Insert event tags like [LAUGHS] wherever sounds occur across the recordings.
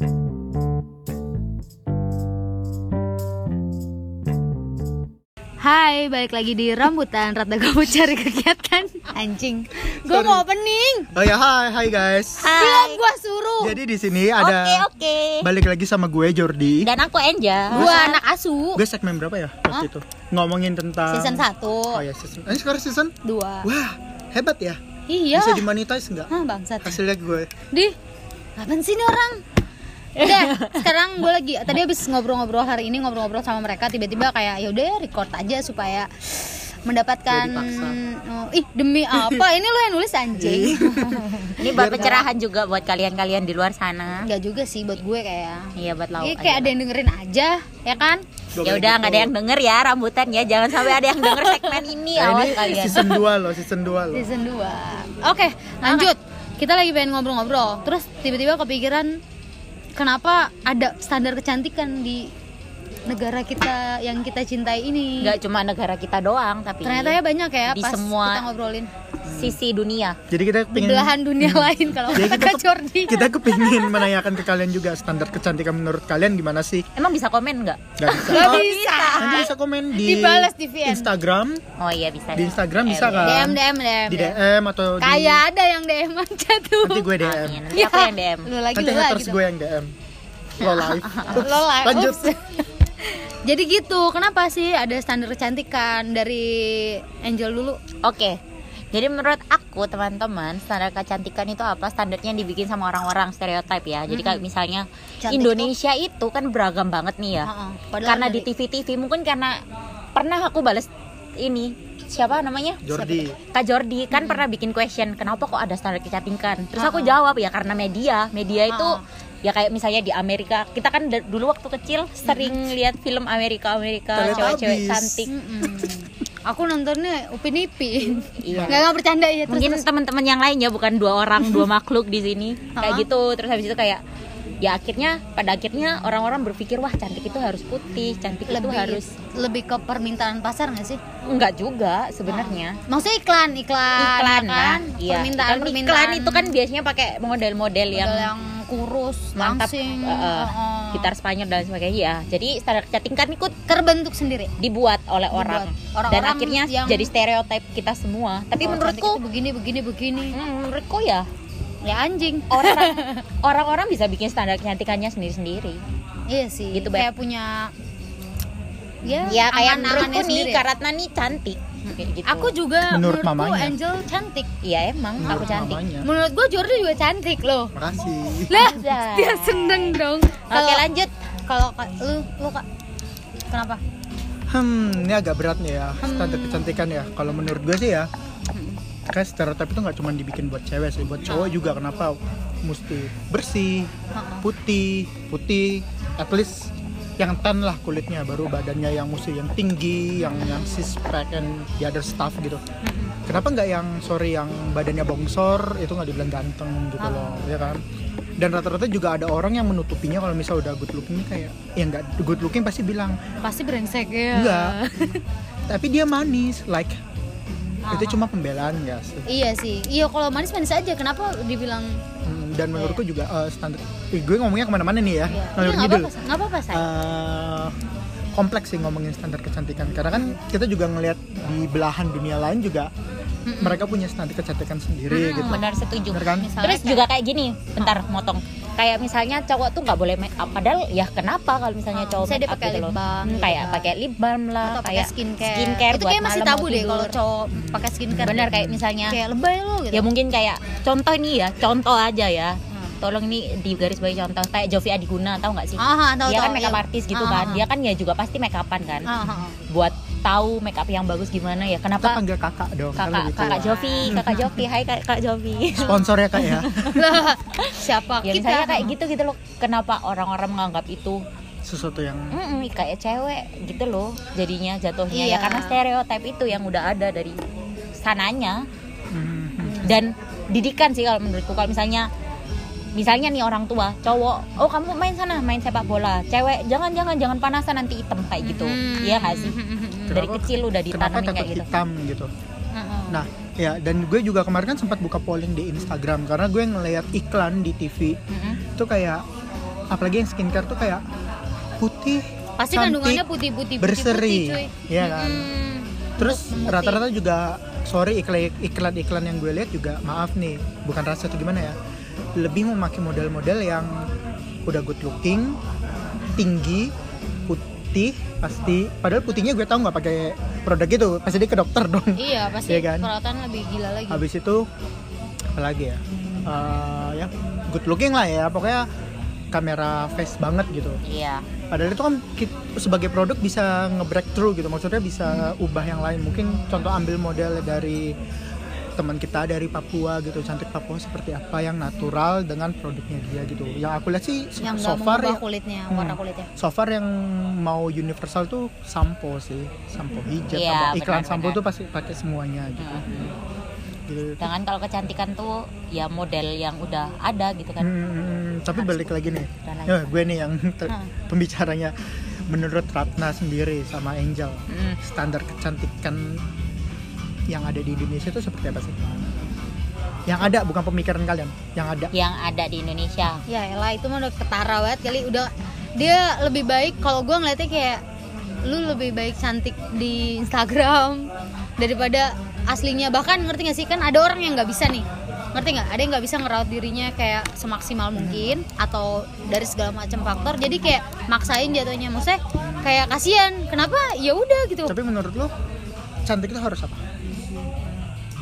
Hai, balik lagi di rambutan Rata kamu cari kegiatan Anjing Gue mau opening Oh ya, hai, hai guys. Belum gue suruh Jadi di sini ada Oke oke. balik lagi sama gue Jordi. Dan aku Enja. Gue anak asu Gue segmen berapa ya waktu itu? Ngomongin tentang Season 1 Oh ya, season. Ini sekarang season? 2 Wah, hebat ya. Iya Bisa dimonetize nggak? Hah bangsat Hasilnya gue. Di Apaan sih ini orang? Udah, sekarang gue lagi tadi habis ngobrol-ngobrol hari ini ngobrol-ngobrol sama mereka tiba-tiba kayak ya udah record aja supaya mendapatkan oh, ih demi apa? Ini lo yang nulis anjing. Ini buat pencerahan juga buat kalian-kalian di luar sana. Enggak juga sih buat gue kayak. Iya buat lauk. Ini kayak ada yang dengerin aja ya kan? Ya udah nggak ada yang denger ya rambutan ya. Jangan sampai ada yang denger segmen ini Nah, awas ini kalian. season 2 loh, season 2 loh. season 2 Oke lanjut. Kita lagi pengen ngobrol-ngobrol. Terus tiba-tiba kepikiran Kenapa ada standar kecantikan di negara kita yang kita cintai ini Nggak cuma negara kita doang tapi Ternyata ya banyak ya Di pas semua- kita ngobrolin sisi dunia. Jadi kita Di pengen belahan dunia lain kalau Jadi kita, Jordi kita kepingin menanyakan ke kalian juga standar kecantikan menurut kalian gimana sih? Emang bisa komen nggak? Gak bisa. Gak Oh, bisa Nanti bisa komen di Dibalas di VN. Instagram, Oh iya bisa. di Instagram bisa Eh, kan? DM DM DM Di DM atau di Kayak ada yang DM aja tuh nanti gue DM. Amin. Nanti aku yang DM. Lu lagi Nanti lu lagi gue yang DM. Lo live. Lo live. Lanjut. Jadi gitu, kenapa sih ada standar kecantikan dari Angel dulu? Oke. Jadi menurut aku teman-teman standar kecantikan itu apa? Standarnya yang dibikin sama orang-orang stereotip ya. Jadi kayak misalnya Cantik Indonesia itu kan beragam banget nih ya. Heeh. Padahal Karena di dari- TV-TV mungkin karena pernah aku balas ini siapa namanya? Jordi. Kak Jordi kan pernah bikin question kenapa kok ada standar kecantikan. Terus aku jawab ya karena media. Media itu ya kayak misalnya di Amerika kita kan dulu waktu kecil sering lihat film Amerika Amerika cewek-cewek cantik. Mm-mm. Aku nontonnya Upin Ipin. Iya. Nggak bercanda ya terus. mungkin teman-teman yang lain ya bukan dua orang dua [LAUGHS] makhluk di sini kayak Hah? gitu terus habis itu kayak ya akhirnya pada akhirnya orang-orang berpikir wah cantik itu harus putih cantik itu lebih harus lebih ke permintaan pasar nggak sih? enggak juga sebenarnya Maksudnya iklan, iklan, iklan ya nah kan? iya permintaan, Iklan- permintaan. iklan itu kan biasanya pakai model-model yang, model yang kurus, mantap langsing, uh, uh, gitar Spanyol dan sebagainya ya jadi standar kecantikan ikut terbentuk sendiri. dibuat oleh Dibuat. orang dan Orang-orang akhirnya yang- jadi stereotip kita semua tapi cantik menurutku begini, begini, begini. hmm, menurutku ya Ya anjing. orang [LAUGHS] orang-orang bisa bikin standar kecantikannya sendiri-sendiri Iya sih. Gitu, kayak punya ya, ya kayak menurutku nih sendiri. Kak Ratna nih cantik kayak gitu. Aku juga Menurut mamanya. Angel cantik. iya emang aku Menurut cantik mamanya. Menurut gue Jordi juga cantik loh. Makasih. Lah, Anjay. dia seneng dong. oke Kalau lanjut kalau ka- lu lu Kak kenapa? Hmm, ini agak berat nih ya standar kecantikan ya. Kalau menurut gue sih ya, kayak stereotip itu nggak cuma dibikin buat cewek sih, buat cowok juga. Kenapa? Mesti bersih, putih, putih, at least yang tan lah kulitnya, baru badannya yang mesti yang tinggi, yang yang six pack and the other stuff gitu. Kenapa nggak yang sorry yang badannya bongsor itu nggak dibilang ganteng gitu loh, ya kan? Dan rata-rata juga ada orang yang menutupinya kalau misal udah good looking kayak ya nggak good looking pasti bilang Pasti brengsek ya. Enggak. [LAUGHS] Tapi dia manis, like itu cuma pembelaan ya sih. Iya sih. Iya kalau manis manis aja. Kenapa dibilang Hmm, Dan menurutku juga eh, standar. Eh, gue ngomongnya ke mana-mana nih ya. Iya, Ngalur nggak ngidul. apa-apa, nggak apa-apa say. Eh, kompleks sih ngomongin standar kecantikan karena kan kita juga ngelihat di belahan dunia lain juga mereka punya standar kecantikan sendiri gitu. benar setuju Bener kan? Misalnya terus kayak- juga kayak gini bentar motong kayak misalnya cowok tuh nggak boleh make up padahal ya kenapa kalau misalnya cowok Misalnya dia make up pakai gitu lip loh balm Hmm, gitu kayak kan. pakai lip balm lah atau kayak skincare. skincare itu kayak masih tabu deh kalau cowok pakai skincare. benar kayak misalnya kayak lebay lo gitu. ya mungkin kayak contoh nih ya contoh aja ya tolong ini di garis bawah contoh kayak Jovi Adiguna tahu nggak sih Ah, tahu, dia tahu, kan makeup iya. artis gitu Ah, kan ah, dia kan ya juga pasti make upan kan ah, ah, ah. buat tahu make up yang bagus gimana ya Kita kenapa panggil kakak dong. kan kakak lebih kakak. Jovi kakak Jovi hai kak, kak Jovi Sponsor ya kak ya. Lah, [LAUGHS] siapa ya kita? misalnya kayak gitu gitu loh kenapa orang-orang menganggap itu Sesuatu yang mm kayak cewek gitu loh jadinya jatuhnya Iya. ya karena stereotip itu yang udah ada dari sananya hmm, dan didikan sih kalau menurutku kalau misalnya misalnya nih orang tua cowok oh kamu main sana main sepak bola. Cewek jangan jangan jangan panasan nanti hitam kayak gitu. Hmm. iya gak sih? Dari Kenapa- kecil udah kenapa ditanamin kayak gitu. hitam gitu. Heeh. Nah, ya dan gue juga kemarin kan sempat buka polling di Instagram karena gue ngeliat iklan di TV Mm-mm. itu kayak apalagi yang skincare tuh kayak putih pasti cantik, kandungannya putih-putih berseri cuy. Iya kan? Mm-mm. terus Untuk rata-rata juga sorry iklan iklan iklan yang gue lihat juga maaf nih bukan rasa atau gimana ya lebih memakai model-model yang udah good looking tinggi putih pasti. Padahal putihnya gue tahu nggak pakai produk itu. Pasti dia ke dokter dong. Iya [LAUGHS] pasti Iya kan? perawatan lebih gila lagi. Habis itu apa lagi ya? Eh, ya good looking lah ya. Pokoknya kamera face banget gitu. Iya. Padahal itu kan sebagai produk bisa nge-breakthrough gitu. Maksudnya bisa ubah yang lain. Mungkin contoh ambil model dari teman kita dari Papua gitu cantik Papua seperti apa yang natural dengan produknya dia gitu yang aku lihat sih yang so far ya kulitnya Hmm. warna kulitnya so far yang mau universal tuh sampo sih sampo hijab Iya, sampo- iklan benar, sampo benar. tuh pasti pakai semuanya gitu, Mm-mm. gitu. Sedangkan kalau kecantikan tuh ya model yang udah ada gitu kan. Hmm, tapi balik lagi nih ya, gue nih yang Hmm. pembicaranya menurut Ratna sendiri sama Angel Mm. standar kecantikan yang ada di Indonesia itu seperti apa sih? Yang ada bukan pemikiran kalian, yang ada. Yang ada di Indonesia. ya elah itu mah udah ketara banget. Kali udah dia lebih baik kalau gue ngeliatnya kayak lu lebih baik cantik di Instagram daripada aslinya. Bahkan ngerti gak sih? Kan ada orang yang nggak bisa nih. Ngerti nggak ada yang nggak bisa ngerawat dirinya kayak semaksimal mungkin atau dari segala macam faktor. Jadi kayak maksain jatuhnya. Maksudnya kayak kasihan. Kenapa? Ya udah gitu. Tapi menurut lu cantik itu harus apa?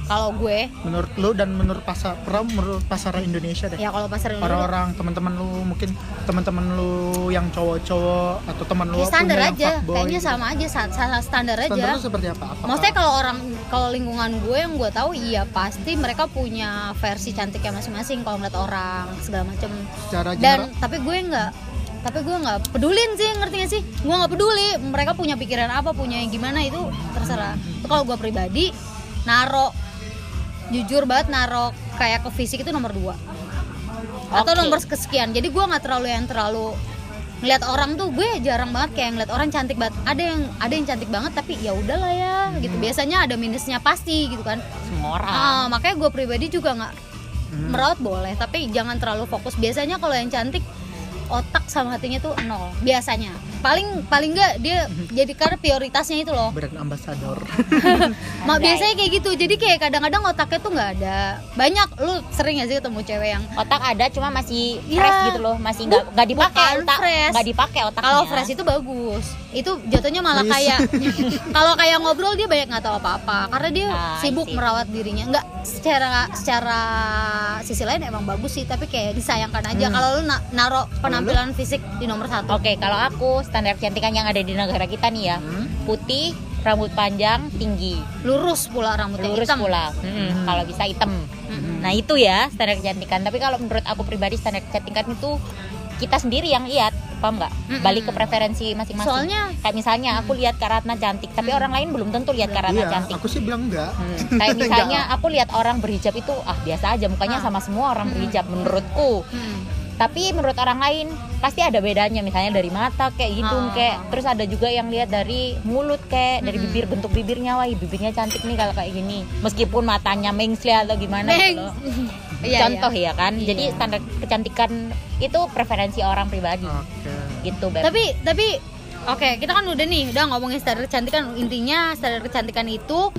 Kalau gue Menurut lu dan menurut pasar, pertama menurut pasar Indonesia deh. ya kalau pasar Indonesia Orang-orang teman-teman lu mungkin teman-teman lu yang cowok-cowok atau teman lu ya standar aja. fuckboy kayaknya gitu. sama aja sa- standar aja. Standar lu seperti apa? Apakah- Maksudnya kalau orang kalau lingkungan gue yang gue tahu iya pasti mereka punya versi cantiknya masing-masing kalau ngeliat orang segala secara dan general. tapi gue nggak tapi gue nggak pedulin sih ngerti gak sih? Gue nggak peduli mereka punya pikiran apa punya yang gimana itu terserah. Kalau gue pribadi naro jujur banget naro kayak ke fisik itu nomor dua. Atau Oke. nomor kesekian. Jadi gue nggak terlalu yang terlalu ngeliat orang tuh gue jarang banget kayak ngeliat orang cantik banget. Ada yang ada yang cantik banget tapi ya udahlah ya gitu. Biasanya ada minusnya pasti gitu kan. Semua orang. Ah, makanya gue pribadi juga nggak Hmm. merawat boleh tapi jangan terlalu fokus. Biasanya kalau yang cantik otak sama hatinya tuh nol biasanya. Paling paling nggak dia jadi karena prioritasnya itu loh. Brand ambassador. [LAUGHS] Ma, Anjay. biasanya kayak gitu. Jadi kayak kadang-kadang otaknya tuh nggak ada. Banyak lu sering gak sih ketemu cewek yang Otak ada cuma masih fresh gitu loh, masih nggak nggak dipakai otak, fresh. nggak dipakai otaknya. kalau fresh itu bagus. Itu jatuhnya malah kayak [LAUGHS] kalau kayak ngobrol dia banyak nggak tahu apa-apa. Karena dia Ah, I sibuk merawat dirinya. Nggak secara secara sisi lain emang bagus sih tapi kayak disayangkan aja. Hmm. kalau lu na- naro penampilan fisik di nomor satu Oke, kalau aku standar kecantikan yang ada di negara kita nih ya, Hmm. putih, rambut panjang, tinggi, lurus pula rambutnya lurus hitam pula. Mm-mm, Hmm. Kalau bisa hitam. Mm-mm. Nah itu ya standar kecantikan. Tapi kalau menurut aku pribadi standar kecantikan itu kita sendiri yang lihat, paham nggak? Mm-mm. Balik ke preferensi masing-masing. Soalnya- kayak misalnya aku lihat Kak Ratna cantik, tapi orang lain belum tentu lihat Kak Ratna Iya, cantik. aku sih bilang enggak. Hmm, [LAUGHS] Kayak misalnya aku lihat orang berhijab itu ah biasa aja mukanya Ah. sama semua orang Hmm. berhijab menurutku. Hmm. Tapi menurut orang lain pasti ada bedanya misalnya dari mata kayak hidung Ah. kayak terus ada juga yang lihat dari mulut kayak dari Hmm. bibir bentuk bibirnya wah bibirnya cantik nih kalau kayak gini. Meskipun matanya mengsli atau gimana gitu loh. [LAUGHS] Iya, Contoh iya. ya kan. Iya. Jadi standar kecantikan itu preferensi orang pribadi. Oke. Gitu, Beb. tapi tapi oke kita kan udah nih udah ngomongin standar kecantikan intinya standar kecantikan itu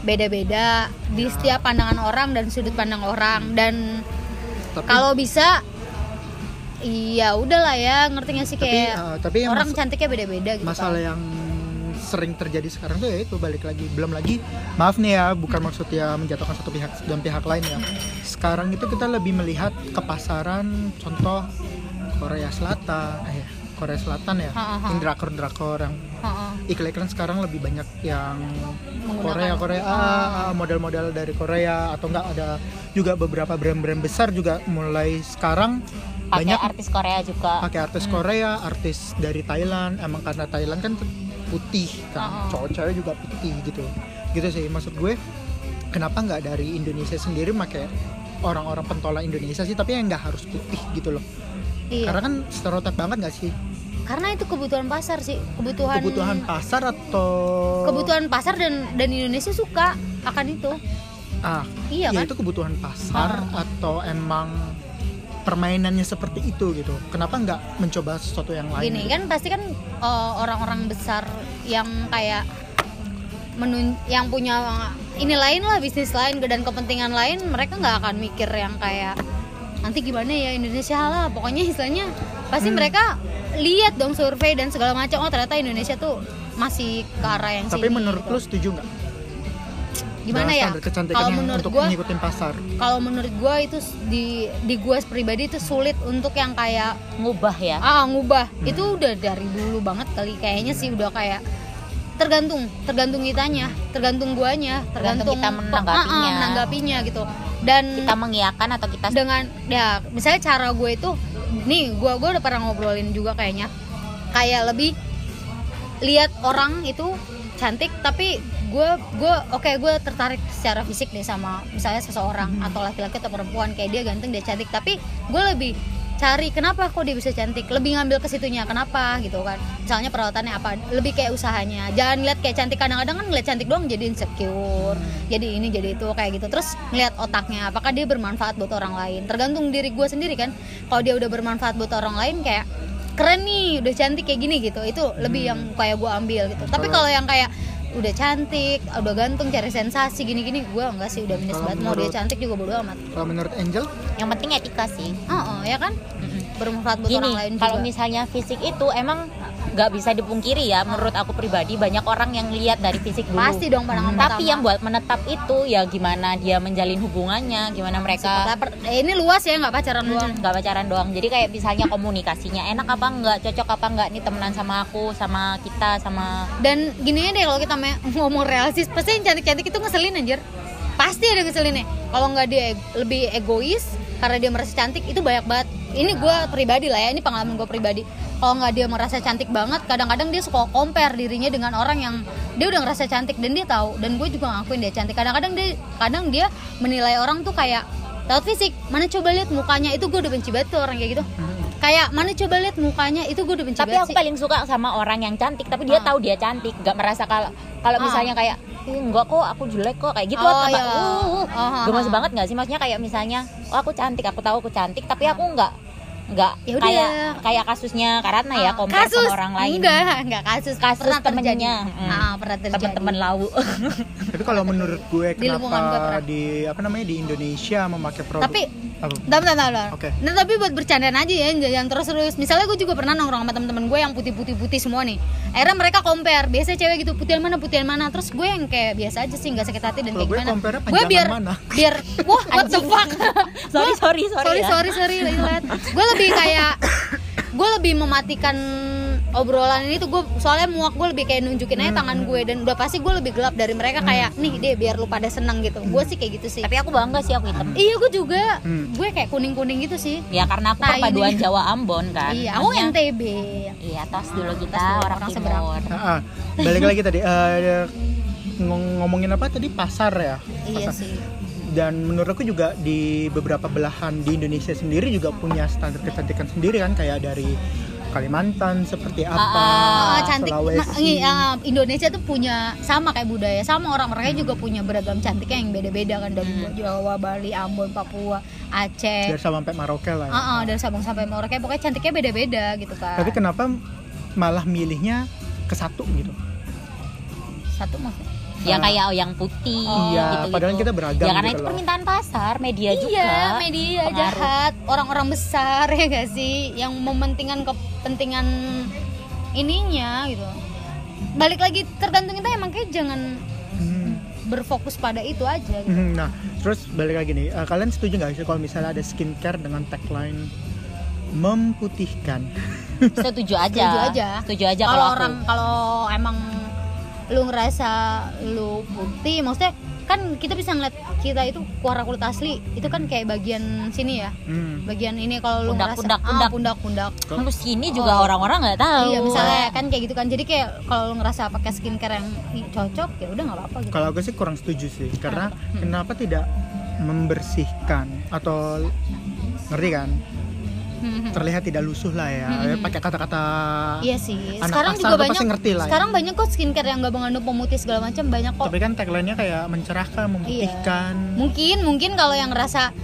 beda-beda di setiap pandangan orang dan sudut pandang orang dan Tapi, kalau bisa iya udahlah ya ngerti gak sih tapi, kayak uh, tapi orang cantiknya beda-beda gitu masalah kan. yang sering terjadi sekarang tuh ya itu balik lagi belum lagi maaf nih ya bukan maksud ya menjatuhkan satu pihak dan pihak lain ya sekarang itu kita lebih melihat ke pasaran contoh Korea Selatan eh Korea Selatan ya Ha, ha, ha. yang drakor drakor yang iklan-iklan sekarang lebih banyak yang Korea Korea ah, ah, model-model dari Korea atau enggak ada juga beberapa brand-brand besar juga mulai sekarang pakai banyak artis Korea juga. pakai artis Korea, artis dari Thailand. Emang karena Thailand kan putih kan, Oh. cowok cewek juga putih gitu. Gitu sih maksud gue. Kenapa nggak dari Indonesia sendiri pakai orang-orang pentolan Indonesia sih, tapi yang nggak harus putih gitu loh. Iya. Karena kan stereotip banget nggak sih? karena itu kebutuhan pasar sih kebutuhan Kebutuhan pasar atau kebutuhan pasar dan dan Indonesia suka akan itu ah iya ya kan itu kebutuhan pasar atau emang permainannya seperti itu gitu kenapa nggak mencoba sesuatu yang lain gini gitu? kan pasti kan uh, orang-orang besar yang kayak menun yang punya ini lain lah bisnis lain dan kepentingan lain mereka nggak akan mikir yang kayak nanti gimana ya Indonesia lah pokoknya istilahnya pasti Hmm. mereka lihat dong survei dan segala macam oh ternyata Indonesia tuh masih ke arah yang tapi sini menurut gitu. lu setuju nggak gimana ya? kalau menurut untuk gua ngikutin pasar. kalau menurut gua itu di di gua pribadi itu sulit untuk yang kayak ngubah ya? Ah ngubah. Hmm. itu udah dari dulu banget kali. Kayaknya sih udah kayak tergantung tergantung kitanya tergantung guanya Tergantung tergantung kita menanggapinya. ah, ah, menanggapinya gitu. Dan kita mengiyakan atau kita dengan ya misalnya cara gue itu nih gua gua udah pernah ngobrolin juga kayaknya. Kayak lebih lihat orang itu cantik tapi gue gue oke gue tertarik secara fisik deh sama misalnya seseorang atau laki-laki atau perempuan kayak dia ganteng dia cantik. Tapi gue lebih cari kenapa kok dia bisa cantik? Lebih ngambil ke situnya kenapa gitu kan? Misalnya perawatannya apa? Lebih kayak usahanya. Jangan lihat kayak cantik. Kadang-kadang kan ngeliat cantik doang jadi insecure jadi ini jadi itu kayak gitu. Terus ngeliat otaknya apakah dia bermanfaat buat orang lain? Tergantung diri gue sendiri kan. Kalau dia udah bermanfaat buat orang lain kayak keren nih udah cantik kayak gini gitu. Itu lebih yang kayak gue ambil gitu. Tapi kalau yang kayak udah cantik udah ganteng cari sensasi gini-gini. Gue enggak sih udah minus banget. Mau dia cantik juga bodo amat. kalau menurut Angel? Yang penting etika sih. Oh, oh, ya kan? Bermanfaat buat gini orang lain kalau juga. misalnya fisik itu emang nggak bisa dipungkiri ya menurut aku pribadi banyak orang yang lihat dari fisik dulu. pasti dong pandangan tapi yang buat menetap itu ya gimana dia menjalin hubungannya gimana mereka apa- eh, ini luas ya nggak pacaran doang. Hmm, nggak pacaran doang. Jadi kayak misalnya komunikasinya enak apa enggak cocok apa enggak nih temenan sama aku sama kita sama dan gini deh kalau kita [LAUGHS] ngomong realistis pasti yang cantik-cantik itu ngeselin anjir. Pasti ada ngeselinnya. Kalau nggak dia lebih egois karena dia merasa cantik itu banyak banget. Ini gue pribadi lah ya ini pengalaman gue pribadi kalau nggak dia merasa cantik banget kadang-kadang dia suka compare dirinya dengan orang yang dia udah ngerasa cantik dan dia tahu. Dan gue juga ngakuin dia cantik. Kadang-kadang dia kadang dia menilai orang tuh kayak lewat fisik mana coba lihat mukanya? Itu gue udah benci banget tuh orang kayak gitu. Kayak mana coba lihat mukanya? Itu gue udah benci tapi banget aku sih. paling suka sama orang yang cantik tapi dia Ah. tahu dia cantik. Nggak merasa kalau kalau Ah. misalnya kayak "Ih, enggak kok aku jelek kok kayak gitu Oh, apa iya. uh, Oh, gemes ah. banget nggak sih? Maksudnya kayak misalnya oh aku cantik aku tahu aku cantik tapi aku nggak nggak Ya udah. kayak kayak kasusnya Karana ya Ah, compare kasus sama orang lain enggak enggak kasus Kasus pernah temennya. Hmm. ah, pernah terjadi teman-teman lau tapi kalau menurut gue Di lingkungan gue kenapa di apa namanya di Indonesia memakai produk tapi apa? Bentar, bentar, bentar. Oke. Nah, tapi buat bercandaan aja ya, jangan terus-terus. Misalnya gue juga pernah nongkrong sama temen-temen gue yang putih-putih-putih semua nih. Akhirnya mereka compare. Biasa cewek gitu, putihan mana, putihan mana. Terus gue yang kayak biasa aja sih, nggak sakit hati dan kayak gue gimana. Gue biar, mana? biar, wah, what the fuck. sorry sorry sorry sorry, ya. sorry, sorry, lihat. Gue lebih kayak, gue lebih mematikan obrolan ini tuh gue soalnya muak gue lebih kayak nunjukin Hmm. aja tangan gue dan udah pasti gue lebih gelap dari mereka kayak nih deh biar lu pada seneng gitu gue sih kayak gitu sih tapi aku bangga sih aku hitam Iya gue juga, Hmm. gue kayak kuning kuning gitu sih. ya karena aku Tai perpaduan ini. Jawa Ambon kan Iya, aku Maksudnya- NTB. iya tos dulu kita Tos dulu, orang, orang seberang. Nah, ah, balik lagi tadi eh, ngom- ngomongin apa tadi pasar ya Iya Pasar. sih. Dan menurut aku juga di beberapa belahan di Indonesia sendiri juga punya standar kecantikan sendiri kan kayak dari Kalimantan seperti apa Ah, cantik. Sulawesi ah, Indonesia tuh punya sama kayak budaya, sama orang mereka juga punya beragam cantiknya yang beda-beda kan dari Jawa, Bali, Ambon, Papua, Aceh. dari Sabang sampai Merauke lah ya. Ah, ah, dari Sabang sampai Merauke pokoknya cantiknya beda-beda gitu kan. tapi kenapa malah milihnya ke satu gitu satu maksudnya. Ya Ah. kayak yang putih Iya, gitu, padahal kita beragam ya karena gitu itu loh. permintaan pasar media juga Iya, media pengaruh. jahat, orang-orang besar [LAUGHS] ya gak sih yang mementingkan kepentingan ininya gitu. Balik lagi tergantung kita emang kayak jangan Hmm. berfokus pada itu aja gitu. Mhm, Nah, terus balik lagi nih, eh, kalian setuju nggak sih kalau misalnya ada skincare dengan tagline memputihkan? setuju [LAUGHS] aja Setuju aja. setuju aja Kalau orang kalau emang lu ngerasa lu putih, maksudnya kan kita bisa ngeliat kita itu warna kulit asli itu kan kayak bagian sini ya? Hmm. bagian ini kalau lu Pundak, ngerasa pundak, ah, pundak. pundak pundak terus sini juga orang-orang nggak tahu. Iya misalnya kan kayak gitu kan. Jadi kayak kalau lu ngerasa pakai skincare yang cocok ya udah nggak apa-apa gitu. Kalau aku sih kurang setuju sih, karena kenapa tidak membersihkan atau ngerti kan? Hmm, [LAUGHS] Terlihat tidak lusuh lah ya, Hmm. pakai kata-kata iya sih. Anak sekarang pasar juga banyak pasti ngerti lah ya. sekarang banyak kok skincare yang nggak mengandung pemutih segala macam banyak kok. Tapi kan tagline-nya kayak mencerahkan, memutihkan. mungkin mungkin kalau yang ngerasa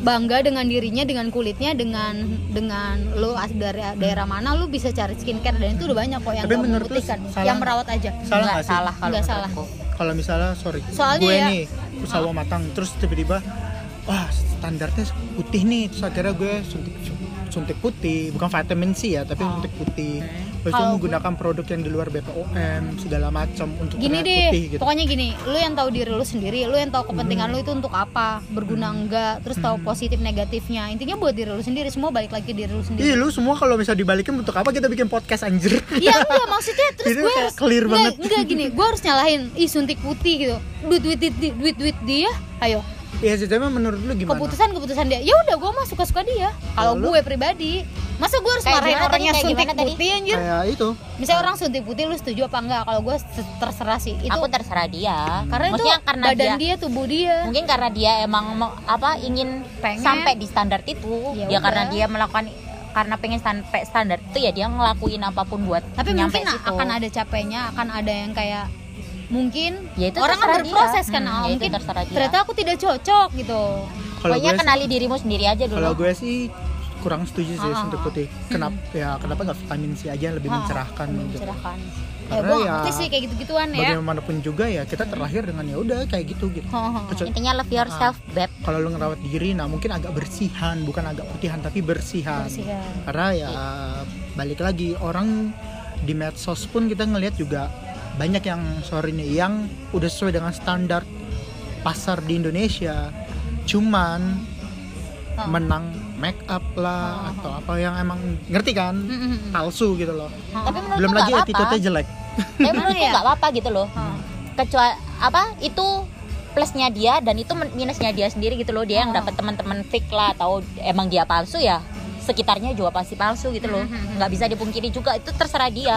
bangga dengan dirinya dengan kulitnya dengan dengan lu dari daerah mana lu bisa cari skincare dan itu udah banyak kok yang Tapi memutihkan. salah- yang merawat aja. salah nggak sih? salah kalau Nggak salah. kalau misalnya sorry Soalnya gue ya- nih usaha matang terus tiba-tiba wah standarnya putih nih terus akhirnya gue suntik suntik putih bukan vitamin C ya tapi Oh. suntik putih. terus itu Kalau gue- menggunakan produk yang di luar BPOM segala macam untuk gini deh putih gitu. pokoknya gini lu yang tahu diri lu sendiri lu yang tahu kepentingan lu itu untuk apa berguna enggak terus tahu positif negatifnya. Intinya buat diri lu sendiri semua balik lagi ke diri lu sendiri. Lu semua kalau bisa dibalikin untuk apa? Kita bikin podcast anjir. Iya enggak maksudnya [LAUGHS] terus gue harus clear enggak, banget. enggak gini gue harus nyalahin ih suntik putih gitu. Duit duit duit duit duit dia ayo Iya sih tapi menurut lu gimana? keputusan keputusan dia. Ya udah gue mah suka suka dia. Kalau gue pribadi masa gue harus Kayak marahin gimana orang tadi? yang Kayak suntik gimana tadi? putih anjir? Kayak itu. Misalnya orang suntik putih lu setuju apa enggak? Kalau gue se- terserah sih. Itu aku terserah dia. Karena itu Maksudnya karena badan dia, dia, tubuh dia. Mungkin karena dia emang mau- apa ingin Pengen. sampai di standar itu. Ya ya karena dia melakukan karena pengen sampai standar itu ya dia ngelakuin apa pun buat tapi mungkin situ. akan ada capeknya akan ada yang kayak mungkin Ya itu orang kan dia. berproses kan Hmm, ah, ya itu mungkin terserah dia. ternyata aku tidak cocok gitu Kalau pokoknya sih- kenali dirimu sendiri aja dulu Kalau gue sih kurang setuju sih Ah. suntik putih. Kenapa ya kenapa nggak vitamin C aja yang lebih Ah, mencerahkan gitu. mencerahkan ya Karena gue ya, ngerti sih kayak gitu gituan ya Bagaimanapun juga ya kita terlahir dengan ya udah kayak gitu gitu. Heeh. Kecuali- intinya love yourself beb kalau lu ngerawat diri nah mungkin agak bersihan bukan agak putihan tapi bersihan, Bersihan. karena ya balik lagi orang di medsos pun kita ngelihat juga banyak yang sorry nih yang udah sesuai dengan standar pasar di Indonesia. Cuman Oh. menang make up lah atau apa yang emang ngerti kan? Palsu gitu loh. Tapi menurutku belum lagi attitude-nya jelek. Tapi menurutku ya? nggak apa-apa gitu loh? Heeh. kecuali apa itu plusnya dia dan itu minusnya dia sendiri gitu loh. Dia yang Oh. dapat teman-teman fake lah atau emang dia palsu ya sekitarnya juga pasti palsu gitu loh. Mhm. nggak bisa dipungkiri juga itu terserah dia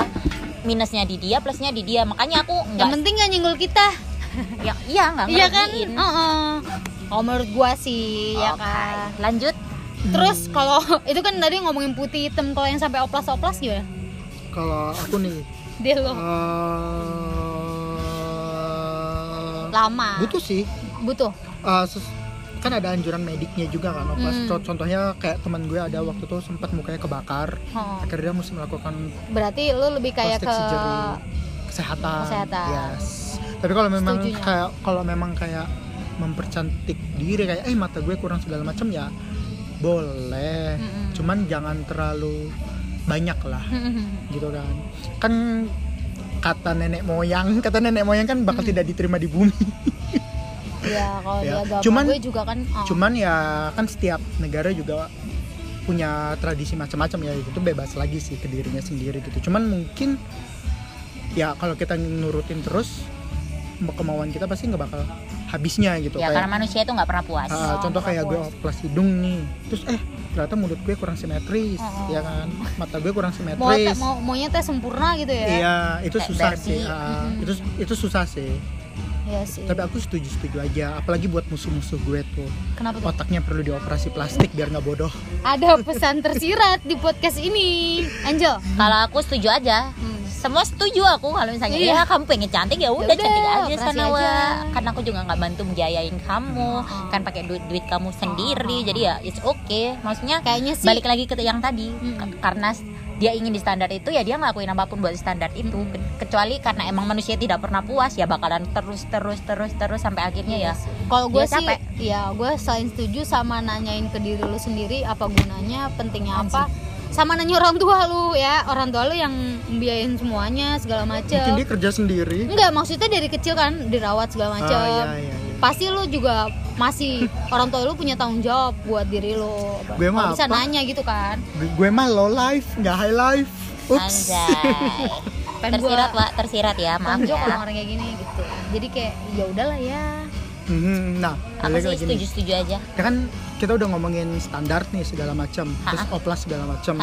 minusnya di dia plusnya di dia. Makanya aku yang nggak penting gak nyenggol kita. Ya, iya nggak iya kan? ngerugiin. Heeh. kalau menurut gua sih ya Oke. kan. lanjut. Terus kalau [LAUGHS] itu kan tadi ngomongin putih hitam kalau yang sampai oplas oplas gimana? Kalau aku nih dia lo. eh, lama. butuh sih. Butuh? Ses- kan ada anjuran mediknya juga kan oplas. Hmm. Co- contohnya kayak teman gue ada waktu itu sempat mukanya kebakar Heeh. akhirnya dia mesti melakukan berarti lu lebih kayak ke kesehatan Kesehatan. yes tapi kalau memang Setujunya. kayak kalau memang kayak mempercantik diri kayak eh mata gue kurang segala macam ya boleh Mm-mm. cuman jangan terlalu banyak lah gitu kan kan kata nenek moyang kata nenek moyang kan bakal tidak diterima di bumi ya [LAUGHS] kalau Ya, di agama cuman- gue juga kan oh. cuman ya kan setiap negara juga punya tradisi macam-macam ya itu bebas lagi sih ke dirinya sendiri gitu cuman mungkin ya kalau kita nurutin terus kemauan kita pasti nggak bakal habisnya gitu ya karena kayak manusia itu nggak pernah puas ah, contoh nggak kayak gue puas. oplas hidung nih terus eh ternyata mulut gue kurang simetris Oh. ya kan mata gue kurang [LAUGHS] mau simetris mau maunya teh sempurna gitu ya iya itu Kayak susah sih ah, Mm-mm. itu itu susah sih Iya sih. Tapi aku setuju setuju aja. Apalagi buat musuh-musuh gue tuh. Kenapa tuh? Otaknya perlu dioperasi plastik biar nggak bodoh. Ada pesan tersirat di podcast ini. Angel kalau aku setuju aja. Hmm. semua setuju aku kalau misalnya Iya. ya kamu pengen cantik ya udah udah, cantik aja sana aja. wa karena aku juga nggak bantu biayain kamu. Oh. kan pakai duit duit kamu sendiri. Oh. jadi ya it's okay. Maksudnya kayaknya sih balik lagi ke yang tadi. Mm. K- karena dia ingin di standar itu ya dia ngelakuin apa pun buat standar itu Mm. Ke- kecuali karena emang manusia tidak pernah puas ya bakalan terus terus terus terus sampai akhirnya ya Kalau gue sih, capek. ya gue selain setuju sama nanyain ke diri lu sendiri apa gunanya, pentingnya apa, sama nanya orang tua lu ya, orang tua lu yang biayain semuanya segala mungkin macem. dia kerja sendiri Enggak, maksudnya dari kecil kan dirawat segala macem. Ah, iya, iya, iya. Pasti lu juga masih orang tua lu punya tanggung jawab buat diri lu. Gue mah bisa apa? nanya gitu kan. Gue- gue mah low life nggak high life. Ups. Tersirat pak tersirat ya maaf ya. orang-orang kayak gini gitu. Jadi kayak ya udahlah ya. Mhm, nah balik sih? lagi nih. setuju setuju aja. Ya kan kita udah ngomongin standar nih segala macam terus oplas segala macam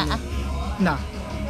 nah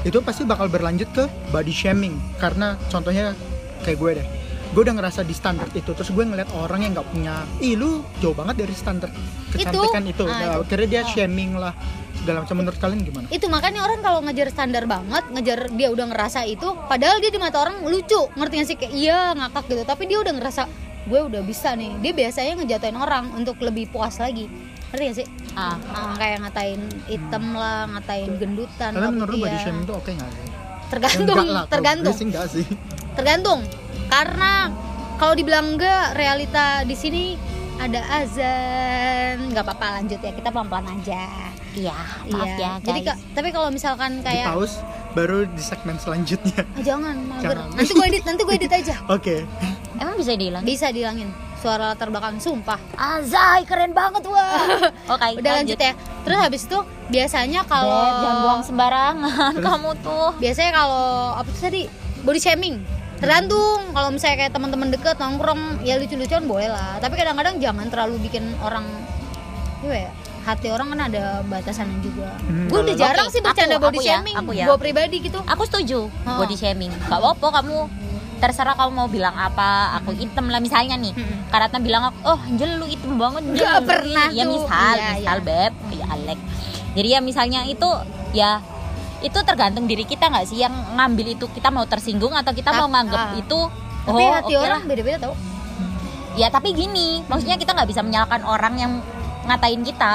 itu pasti bakal berlanjut ke body shaming. Karena contohnya kayak gue deh gue udah ngerasa di standar itu terus gue ngeliat orang yang nggak punya ih lu jauh banget dari standar kecantikan itu, Ah, Nah, itu. akhirnya dia Oh. shaming lah segala macam. Menurut kalian gimana? Itu makanya orang kalau ngejar standar banget ngejar dia udah ngerasa itu padahal dia di mata orang lucu ngerti gak sih? Kayak iya ngakak gitu. Tapi dia udah ngerasa gue udah bisa nih. Dia biasanya ngejatuhin orang untuk lebih puas lagi. Ngerti gak sih? Ah. Ah, kayak ngatain hitam lah ngatain gendutan Kalian lah, menurut lu putih body ya. shaming itu oke nggak sih? tergantung Enggak lah, kalau tergantung. gue sih enggak sih. tergantung karena kalau dibilang enggak realita di sini ada azan. Nggak apa-apa lanjut ya. Kita pelan-pelan aja. Iya maaf iya. ya guys. Jadi tapi kalau misalkan Di kayak pause baru di segmen selanjutnya. Ah, jangan mager Jangan. nanti gue edit nanti gue edit aja. [LAUGHS] Oke. emang bisa dihilang bisa dihilangin. Suara latar belakang sumpah. Azai keren banget wah. [LAUGHS] Oke udah lanjut ya. Terus habis itu biasanya kalau jangan buang sembarangan kamu tuh. Biasanya kalau apa tuh tadi? Body shaming tergantung kalau misalnya kayak teman-teman deket nongkrong ya lucu-lucuan boleh lah tapi kadang-kadang jangan terlalu bikin orang ya hati orang kan ada batasannya juga Hmm, gue udah jarang Oke, sih bercanda aku- body aku ya, shaming aku ya. gue pribadi gitu aku setuju Oh. body shaming gak apa-apa kamu terserah kamu mau bilang apa aku hitam lah misalnya nih Mm-mm. karena bilang oh Angel lu hitam banget Angel." Nggak pernah ya tuh. misal Iya, misal iya. beb ya Alek jadi ya misalnya itu ya itu tergantung diri kita nggak sih yang ngambil itu kita mau tersinggung atau kita mau nganggap ah. itu tapi oh hati oke orang lah. beda-beda tau. Ya tapi gini maksudnya kita nggak bisa menyalahkan orang yang ngatain kita.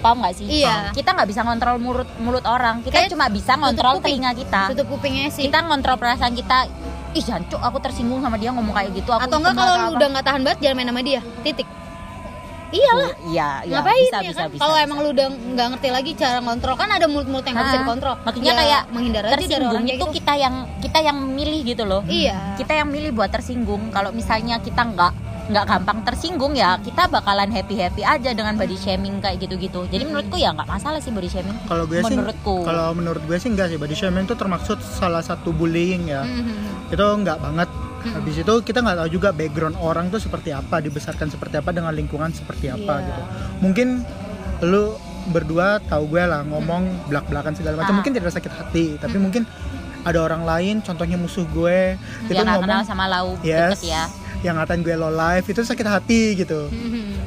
Paham nggak sih? Iya. kita nggak bisa ngontrol mulut mulut orang. Kita Kayak cuma bisa ngontrol kuping. telinga kita. Tutup kupingnya sih. Kita ngontrol perasaan kita. Ih jancuk aku tersinggung sama dia ngomong kayak gitu aku atau enggak kalau udah nggak tahan banget jangan main sama dia. Titik iyalah. Iya iya ngapain bisa, ya bisa, kan? bisa, kalau bisa. emang lu udah nggak ngerti lagi cara ngontrol kan ada mulut-mulut yang nggak bisa Ah, dikontrol. makanya Ya, kayak menghindar aja dari orang kayak itu gitu. kita yang kita yang milih gitu loh. Iya. Kita yang milih buat tersinggung. Kalau misalnya kita nggak nggak gampang tersinggung ya kita bakalan happy happy aja dengan body shaming kayak gitu gitu jadi menurutku ya nggak masalah sih body shaming. Kalau gue sih Menurutku. kalau menurut gue sih enggak sih. Body shaming itu termaksud salah satu bullying ya. Mhm. Itu enggak banget. Habis itu kita nggak tahu juga background orang tuh seperti apa, dibesarkan seperti apa dengan lingkungan seperti apa Iya. gitu. Mungkin lu berdua tahu gue lah ngomong belak-belakan segala macam Ah. mungkin tidak sakit hati, tapi mungkin ada orang lain contohnya musuh gue itu dia nggak ngomong kenal sama lau yes, ya yang ngatain gue low life itu sakit hati gitu. Mhm.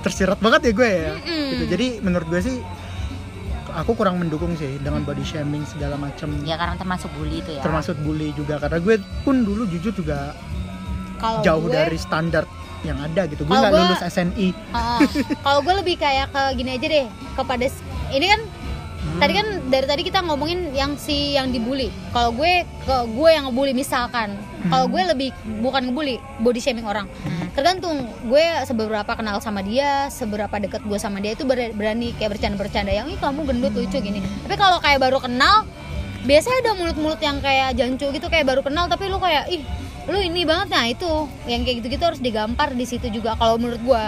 Tersirat banget ya gue ya. Mm-mm. Gitu. Jadi menurut gue sih aku kurang mendukung sih dengan body shaming segala macam. ya karena termasuk bully itu ya Termasuk bully juga karena gue pun dulu jujur juga kalau jauh gue, dari standar yang ada gitu. Gue nggak lulus SNI. Heeh. kalau gue lebih kayak ke gini aja deh kepada ini kan Hmm. tadi kan dari tadi kita ngomongin yang si yang dibully. Kalau gue ke gue yang ngebully misalkan kalau gue lebih bukan ngebully body shaming orang. Hmm. tergantung gue seberapa kenal sama dia seberapa deket gue sama dia itu ber- berani kayak bercanda-bercanda yang ih kamu gendut lucu gini. Tapi kalau kayak baru kenal biasanya ada mulut-mulut yang kayak jancu gitu kayak baru kenal tapi lu kayak ih lu ini banget. Nah itu yang kayak gitu-gitu harus digampar di situ juga kalau menurut gue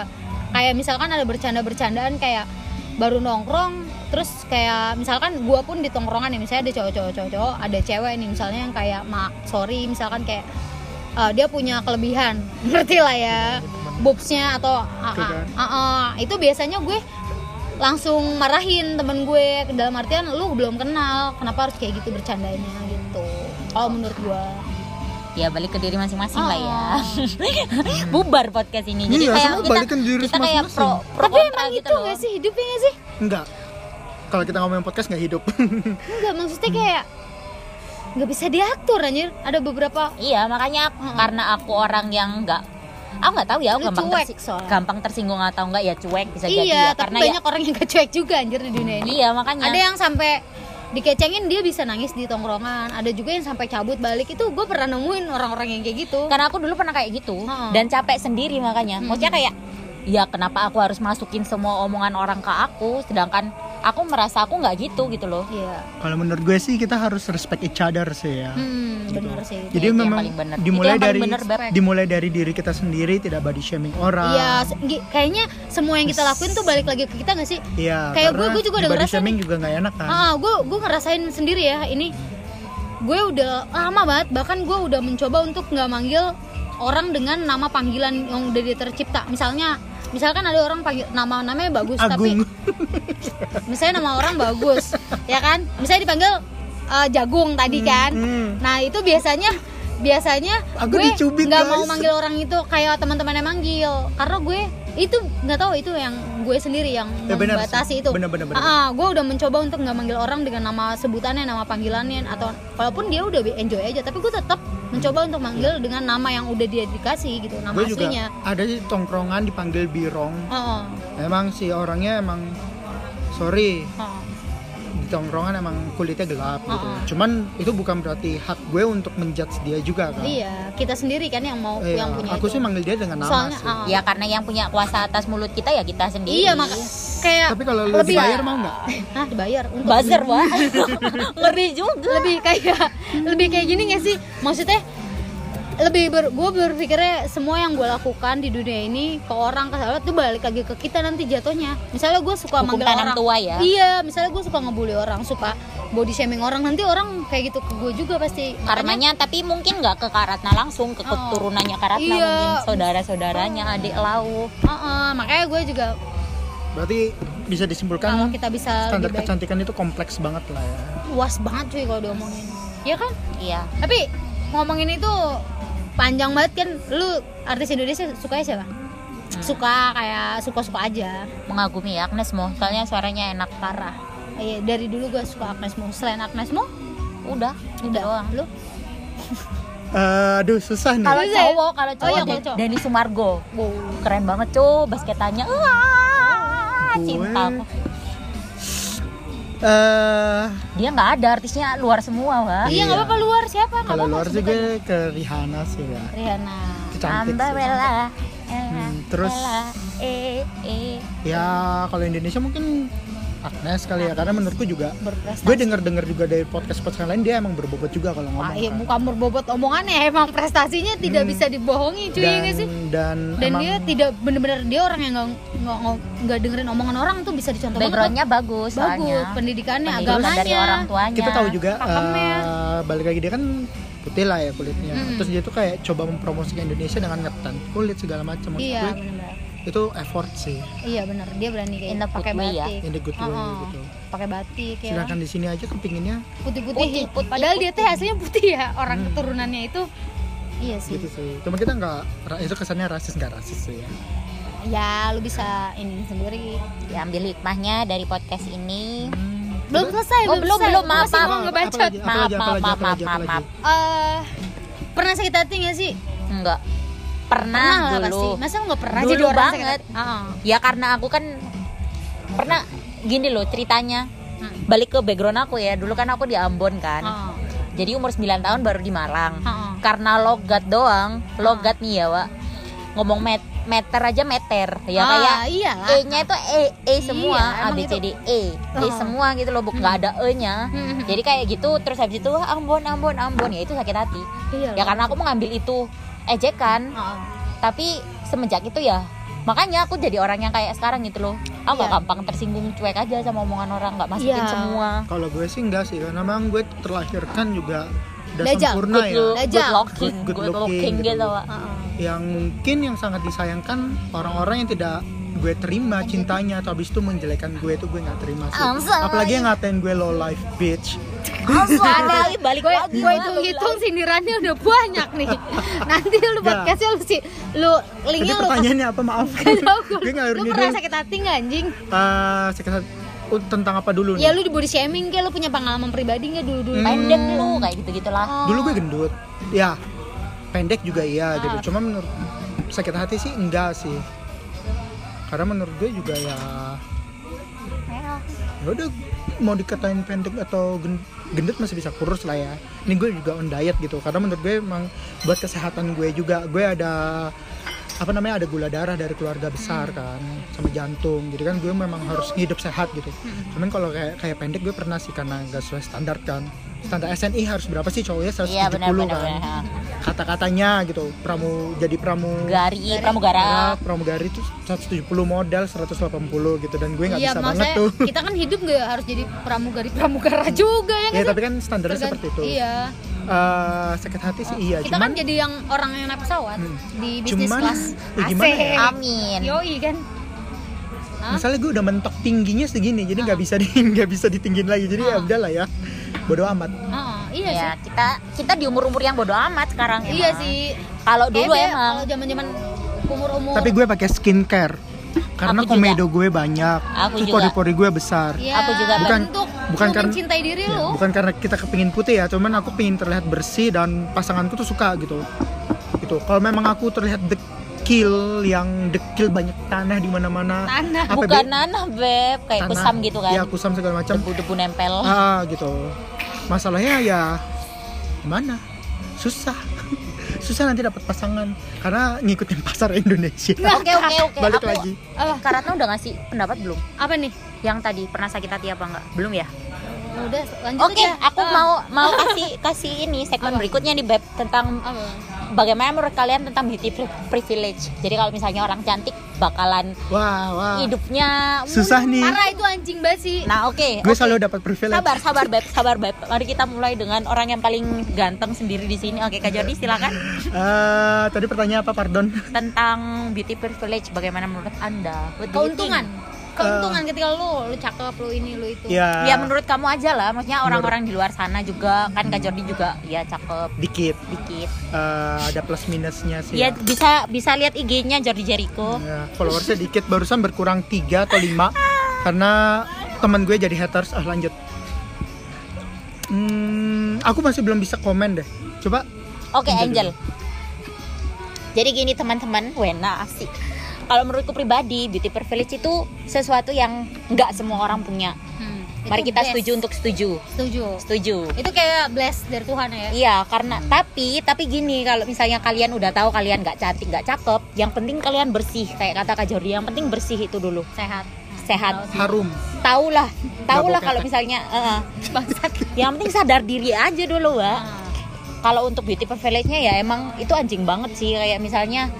kayak misalkan ada bercanda-bercandaan kayak baru nongkrong terus kayak misalkan gua pun di tongkrongan ya misalnya ada cowok-cowok cowok ada cewek nih misalnya yang kayak mak sorry misalkan kayak uh, dia punya kelebihan [LAUGHS] ngerti lah ya boobsnya atau ah, Oke, ah, kan? ah, ah. itu biasanya gue langsung marahin temen gue dalam artian lu belum kenal kenapa harus kayak gitu bercandanya gitu kalau menurut gue ya balik ke diri masing-masing lah ya Oh. [LAUGHS] bubar podcast ini jadi Iya, kayak kita kita kayak pro pro tapi emang gitu itu loh gak sih hidupnya gak sih Enggak. Kalau kita ngomongin podcast nggak hidup. [LAUGHS] enggak maksudnya kayak nggak bisa diatur anjir ada beberapa iya makanya Mm-mm. karena aku orang yang nggak aku nggak tahu ya Lu gampang cuek tersi- soalnya. gampang tersinggung atau enggak ya cuek bisa jadi iya ya tapi karena banyak orang yang gak cuek juga anjir di dunia ya, ini iya makanya ada yang sampai dikecengin dia bisa nangis di tongkrongan ada juga yang sampai cabut balik itu gue pernah nemuin orang-orang yang kayak gitu karena aku dulu pernah kayak gitu Ha. dan capek sendiri makanya maksudnya kayak ya kenapa aku harus masukin semua omongan orang ke aku sedangkan aku merasa aku nggak gitu gitu loh iya Kalau menurut gue sih kita harus respect each other sih ya. hmm, bener sih Jadi itu yang memang paling bener. dimulai Itu yang dari bener, Beb. dimulai dari diri kita sendiri tidak body shaming orang. Iya, gi- kayaknya semua yang kita lakuin tuh balik lagi ke kita gak sih? Iya, Kayak karena gue- gue juga udah body ngerasain shaming juga nggak enak kan. Ah, gue gue ngerasain sendiri ya ini. Gue udah lama banget, bahkan gue udah mencoba untuk nggak manggil orang dengan nama panggilan yang udah dia tercipta. Misalnya, misalkan ada orang panggil nama namanya bagus, Agung. tapi [LAUGHS] misalnya nama orang bagus, ya kan? Misalnya dipanggil eh, Jagung tadi kan. hmm. Nah itu biasanya biasanya Aku gue nggak mau manggil orang itu kayak teman-teman yang manggil karena gue itu nggak tahu itu yang gue sendiri yang Ya, membatasi sih. itu. Benar, benar, benar. Ah, ah, gue udah mencoba untuk nggak manggil orang dengan nama sebutannya, nama panggilannya atau walaupun dia udah enjoy aja, tapi gue tetap mencoba untuk manggil dengan nama yang udah dia dikasih gitu nama gue juga aslinya ada di tongkrongan dipanggil birong oh, emang si orangnya emang sorry oh. Tongkrongan emang kulitnya gelap gitu Oh. cuman itu bukan berarti hak gue untuk menjudge dia juga kan iya kita sendiri kan yang mau Iya, yang punya aku itu. sih manggil dia dengan nama soalnya sih ah, Ya karena yang punya kuasa atas mulut kita ya kita sendiri. iya maka kayak tapi kalau lu lebih dibayar mau nggak [LAUGHS] Hah, dibayar untuk buzzer wah. [LAUGHS] Ngeri juga. lebih kayak lebih kayak gini gak sih maksudnya lebih ber, gue berpikirnya semua yang gue lakukan di dunia ini ke orang ke sahabat tuh balik lagi ke kita nanti jatuhnya misalnya gue suka Hukum manggil orang tua ya. iya misalnya gue suka ngebully orang suka body shaming orang nanti orang kayak gitu ke gue juga pasti Makanya- Karmanya tapi mungkin nggak ke Karatna langsung ke Oh. keturunannya Karatna Iya. mungkin saudara-saudaranya adik lau. Heeh, makanya gue juga berarti bisa kalau disimpulkan kita bisa standar kecantikan itu kompleks banget lah ya luas banget cuy kalau diomongin ya kan Iya. tapi ngomongin itu panjang banget kan lu artis Indonesia sukanya siapa suka kayak suka-suka aja Mengagumi Agnes Mo, soalnya suaranya enak parah. Iya, dari dulu gue suka Agnes Mo. Selain Agnes Mo, Udah, udah doang. Lu? Eh, aduh susah nih Kalau Bisa ya? cowok, kalau Oh cowok iya, Den- kalau cowok. Denny Sumargo. Wow. Keren banget, cuy, basketannya. Wah, cinta aku. Eh, Dia nggak ada artisnya luar semua, Wah. Iya, nggak Iya. apa-apa luar siapa? Nggak kalau apa-apa, luar aja. gue ke Rihanna sih ya Rihanna. cantik Amba sih. Bella. Hmm, terus- eh eh ya kalau Indonesia mungkin Agnes kali ya karena menurutku juga Berprestasi. gue denger dengar juga dari podcast podcast lain dia emang berbobot juga kalau ngomong iya, kan. bukan berbobot omongannya, emang prestasinya tidak Hmm. bisa dibohongi cuy ya dan nggak sih? dan Dan emang dia tidak bener-bener dia orang yang nggak nggak dengerin omongan orang tuh bisa dicontoh banget. backgroundnya bagus, bagus, soalnya. pendidikannya, Pendidikan agamanya. dari orang tuanya. kita tahu juga eh, balik lagi dia kan putih lah ya kulitnya Mm-mm. terus dia tuh kayak coba mempromosikan Indonesia dengan ngetan kulit segala macam Iya, gue. Itu effort sih Iya benar, dia berani kayak In a good pakai ya. batik. in the good way gitu Pakai batik ya. sedangkan di sini aja kepinginnya putih-putih. Putih, putih, Padahal dia putih. teh aslinya putih ya, orang Hmm. keturunannya itu. Iya sih. gitu sih cuma kita nggak itu kesannya rasis nggak rasis sih ya Ya, lu bisa ini sendiri. Diambil hikmahnya dari podcast ini. Hmm. Belum selesai, Oh, belum, belum, Lu maaf, masih maaf. Maaf, maaf, maaf, maaf, apa maaf. Eh, pernah sakit hati gak sih? Enggak. Pernah, lah dulu. pasti. Masa lu gak pernah Dulu jadi orang sakit banget. hati? Ah. Ya karena aku kan pernah gini loh ceritanya. Hmm. Balik ke background aku ya. Dulu kan aku di Ambon kan. Ah. Jadi umur 9 tahun baru di Malang. Ah. Karena logat doang, logat nih ya, Wak. Ngomong met meter aja meter. Ya kayak iyalah. E-nya itu E, E semua, Iya, A B C D E, E semua gitu loh, nggak ada E-nya. Hmm. Jadi kayak gitu, terus habis itu Ambon, Ambon, Ambon, ya itu sakit hati. Iya Ya karena aku mengambil itu ejekan, Ah. tapi semenjak itu ya makanya aku jadi orang yang kayak sekarang gitu loh. Aku Iya. gampang tersinggung cuek aja sama omongan orang, nggak masukin Iya. semua. kalau gue sih enggak sih karena memang gue terlahirkan juga udah Dajjal, sempurna Good, ya good looking, Good- good good, looking looking gitu. gitu. Ah. yang mungkin yang sangat disayangkan orang-orang yang tidak gue terima cintanya atau habis itu menjelekan gue itu gue nggak terima sih. I'm sorry. apalagi yang ngatain gue low life bitch. Ada lagi [LAUGHS] balik gue lagi. gue hitung hitung sindirannya udah banyak nih. [LAUGHS] Nanti lu Nggak. podcastnya lu sih lu linknya lu pertanyaannya apa? Maaf. [LAUGHS] Gue gue ngalur lu pernah sakit hati nggak anjing? Eh, sakit hati- oh, tentang apa dulu nih? ya lu di body shaming kayak lu punya pengalaman pribadi nggak dulu dulu Hmm. pendek lu kayak gitu gitulah. dulu gue gendut. Ya pendek juga iya Ah. gitu cuma menurut sakit hati sih enggak sih karena menurut gue juga ya ya. udah mau dikatain pendek atau gen- gendut masih bisa kurus lah ya. Ini gue juga on diet gitu. Karena menurut gue emang buat kesehatan gue juga gue ada apa namanya ada gula darah dari keluarga besar kan sama jantung. Jadi kan gue memang harus hidup sehat gitu. Cuman kalau kayak kayak pendek gue pernah sih karena gak sesuai standar kan standar SNI harus berapa sih cowoknya 170 Iya benar. kan kata-katanya gitu pramu jadi pramu Gari, pramugara. pramugari itu 170 modal 180 gitu dan gue nggak iya bisa banget tuh kita kan hidup nggak harus jadi pramugari pramugara juga ya ya sih? tapi kan standarnya Tergan- seperti itu iya Eh, sakit hati sih iya kita cuman kan jadi yang orang yang naik pesawat Hmm. di bisnis Cuman, kelas ya gimana AC. ya? Amin. yoi kan Hah? misalnya gue udah mentok tingginya segini jadi nggak bisa di [LAUGHS] nggak bisa ditinggin lagi jadi ya Ah. udahlah ya bodoh amat. Ah, iya Ya, sih. kita kita di umur-umur yang bodoh amat sekarang iya emang. sih. Kalau dulu Kayaknya emang. kalau zaman zaman umur umur tapi gue pakai skincare. Karena Aku juga. komedo gue banyak. Aku terus juga. pori-pori gue besar. Ya, Aku juga Bukan- bentuk bukan lu karena- mencintai diri Ya, lu. bukan karena kita kepingin putih ya cuman aku pingin terlihat bersih dan pasanganku tuh suka gitu. Gitu. Kalau memang aku terlihat dekil yang dekil banyak tanah di mana-mana Tanah. apa, Bukan Be? nanah beb, kayak Tanah. kusam gitu kan. ya kusam segala macam Debu-debu nempel. ah gitu masalahnya ya gimana susah [LAUGHS] susah nanti dapat pasangan karena ngikutin [LAUGHS] pasar Indonesia Oke oke oke. balik Aku- lagi Apa? Kak Ratna udah ngasih pendapat belum? Apa nih? Yang tadi pernah sakit hati apa enggak? Belum ya? Udah lanjut Oke, aja. aku Ah. mau mau [LAUGHS] kasih kasih ini segmen berikutnya nih Beb tentang Apa? Bagaimana menurut kalian tentang beauty pri- privilege. Jadi kalau misalnya orang cantik bakalan wah wah hidupnya susah nih Parah itu anjing banget sih. Nah, oke. gue oke. selalu dapat privilege Sabar, sabar Beb, sabar Beb. Mari kita mulai dengan orang yang paling ganteng sendiri di sini. Oke, Kak Jordi silakan. Eh, tadi pertanyaan apa pardon Tentang beauty privilege bagaimana menurut Anda? Keuntungan. think? Keuntungan ketika lu lu cakep, lu ini, lu itu. ya. Ya menurut kamu aja lah, maksudnya orang-orang di luar sana juga kan Kak Jordi juga ya cakep. Dikit. Dikit. Eh, ada plus minusnya sih Ya bisa bisa lihat IG-nya Jordi Jericho. Ya, followersnya dikit barusan berkurang 3 atau 5 karena teman gue jadi haters. Ah lanjut. Hmm, aku masih belum bisa komen deh. Coba. Oke, Angel. Angel. Jadi gini teman-teman, Wena asik. Kalau menurutku pribadi, beauty privilege itu sesuatu yang nggak semua orang punya. Hmm, Mari kita best. setuju untuk setuju. Setuju. Setuju. Itu kayak bless dari Tuhan ya. Iya, karena tapi tapi gini kalau misalnya kalian udah tahu kalian nggak cantik nggak cakep, yang penting kalian bersih kayak kata Kak Jordi, yang penting bersih itu dulu. Sehat. Sehat. harum Tahulah, tahulah kalau misalnya eh, Bangsat. yang penting sadar diri aja dulu, Wak. Nah, Kalau untuk beauty privilege-nya ya emang itu anjing banget sih kayak misalnya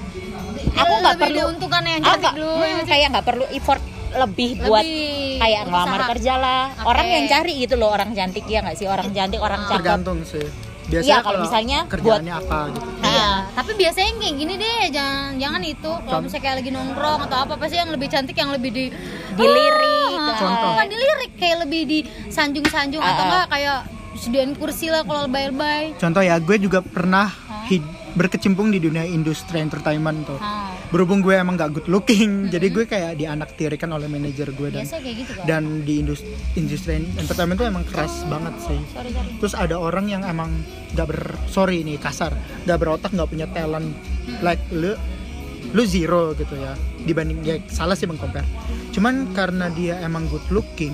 aku nggak perlu diuntungkan yang aku cantik dulu. hmm, ya kayak nggak perlu effort lebih buat Lebih kayak ngelamar kerja lah Oke. orang yang cari gitu loh orang cantik ya nggak sih orang cantik orang cakep tergantung sih biasanya Iya, kalau misalnya kerjaannya apa gitu Iya, Nah, tapi biasanya kayak gini deh, jangan jangan itu. Kalau misalnya kayak lagi nongkrong atau apa pasti yang lebih cantik yang lebih di Dilirik, Ah, Contoh. Bukan dilirik, kayak lebih disanjung-sanjung atau Ah, ah. enggak kayak sediain kursi lah kalau lebay-lebay. contoh ya gue juga pernah hid- berkecimpung di dunia industri entertainment tuh. Ah, berhubung gue emang gak good looking jadi gue kayak dianak tirikan oleh manajer gue dan gitu kan. dan di industri, industri entertainment tuh emang keras banget sih. Sorry, sorry. terus ada orang yang emang gak ber sorry nih kasar. Gak berotak gak punya talent like lu lu zero gitu ya. Dibanding ya salah sih mengcompare. Cuman karena dia emang good looking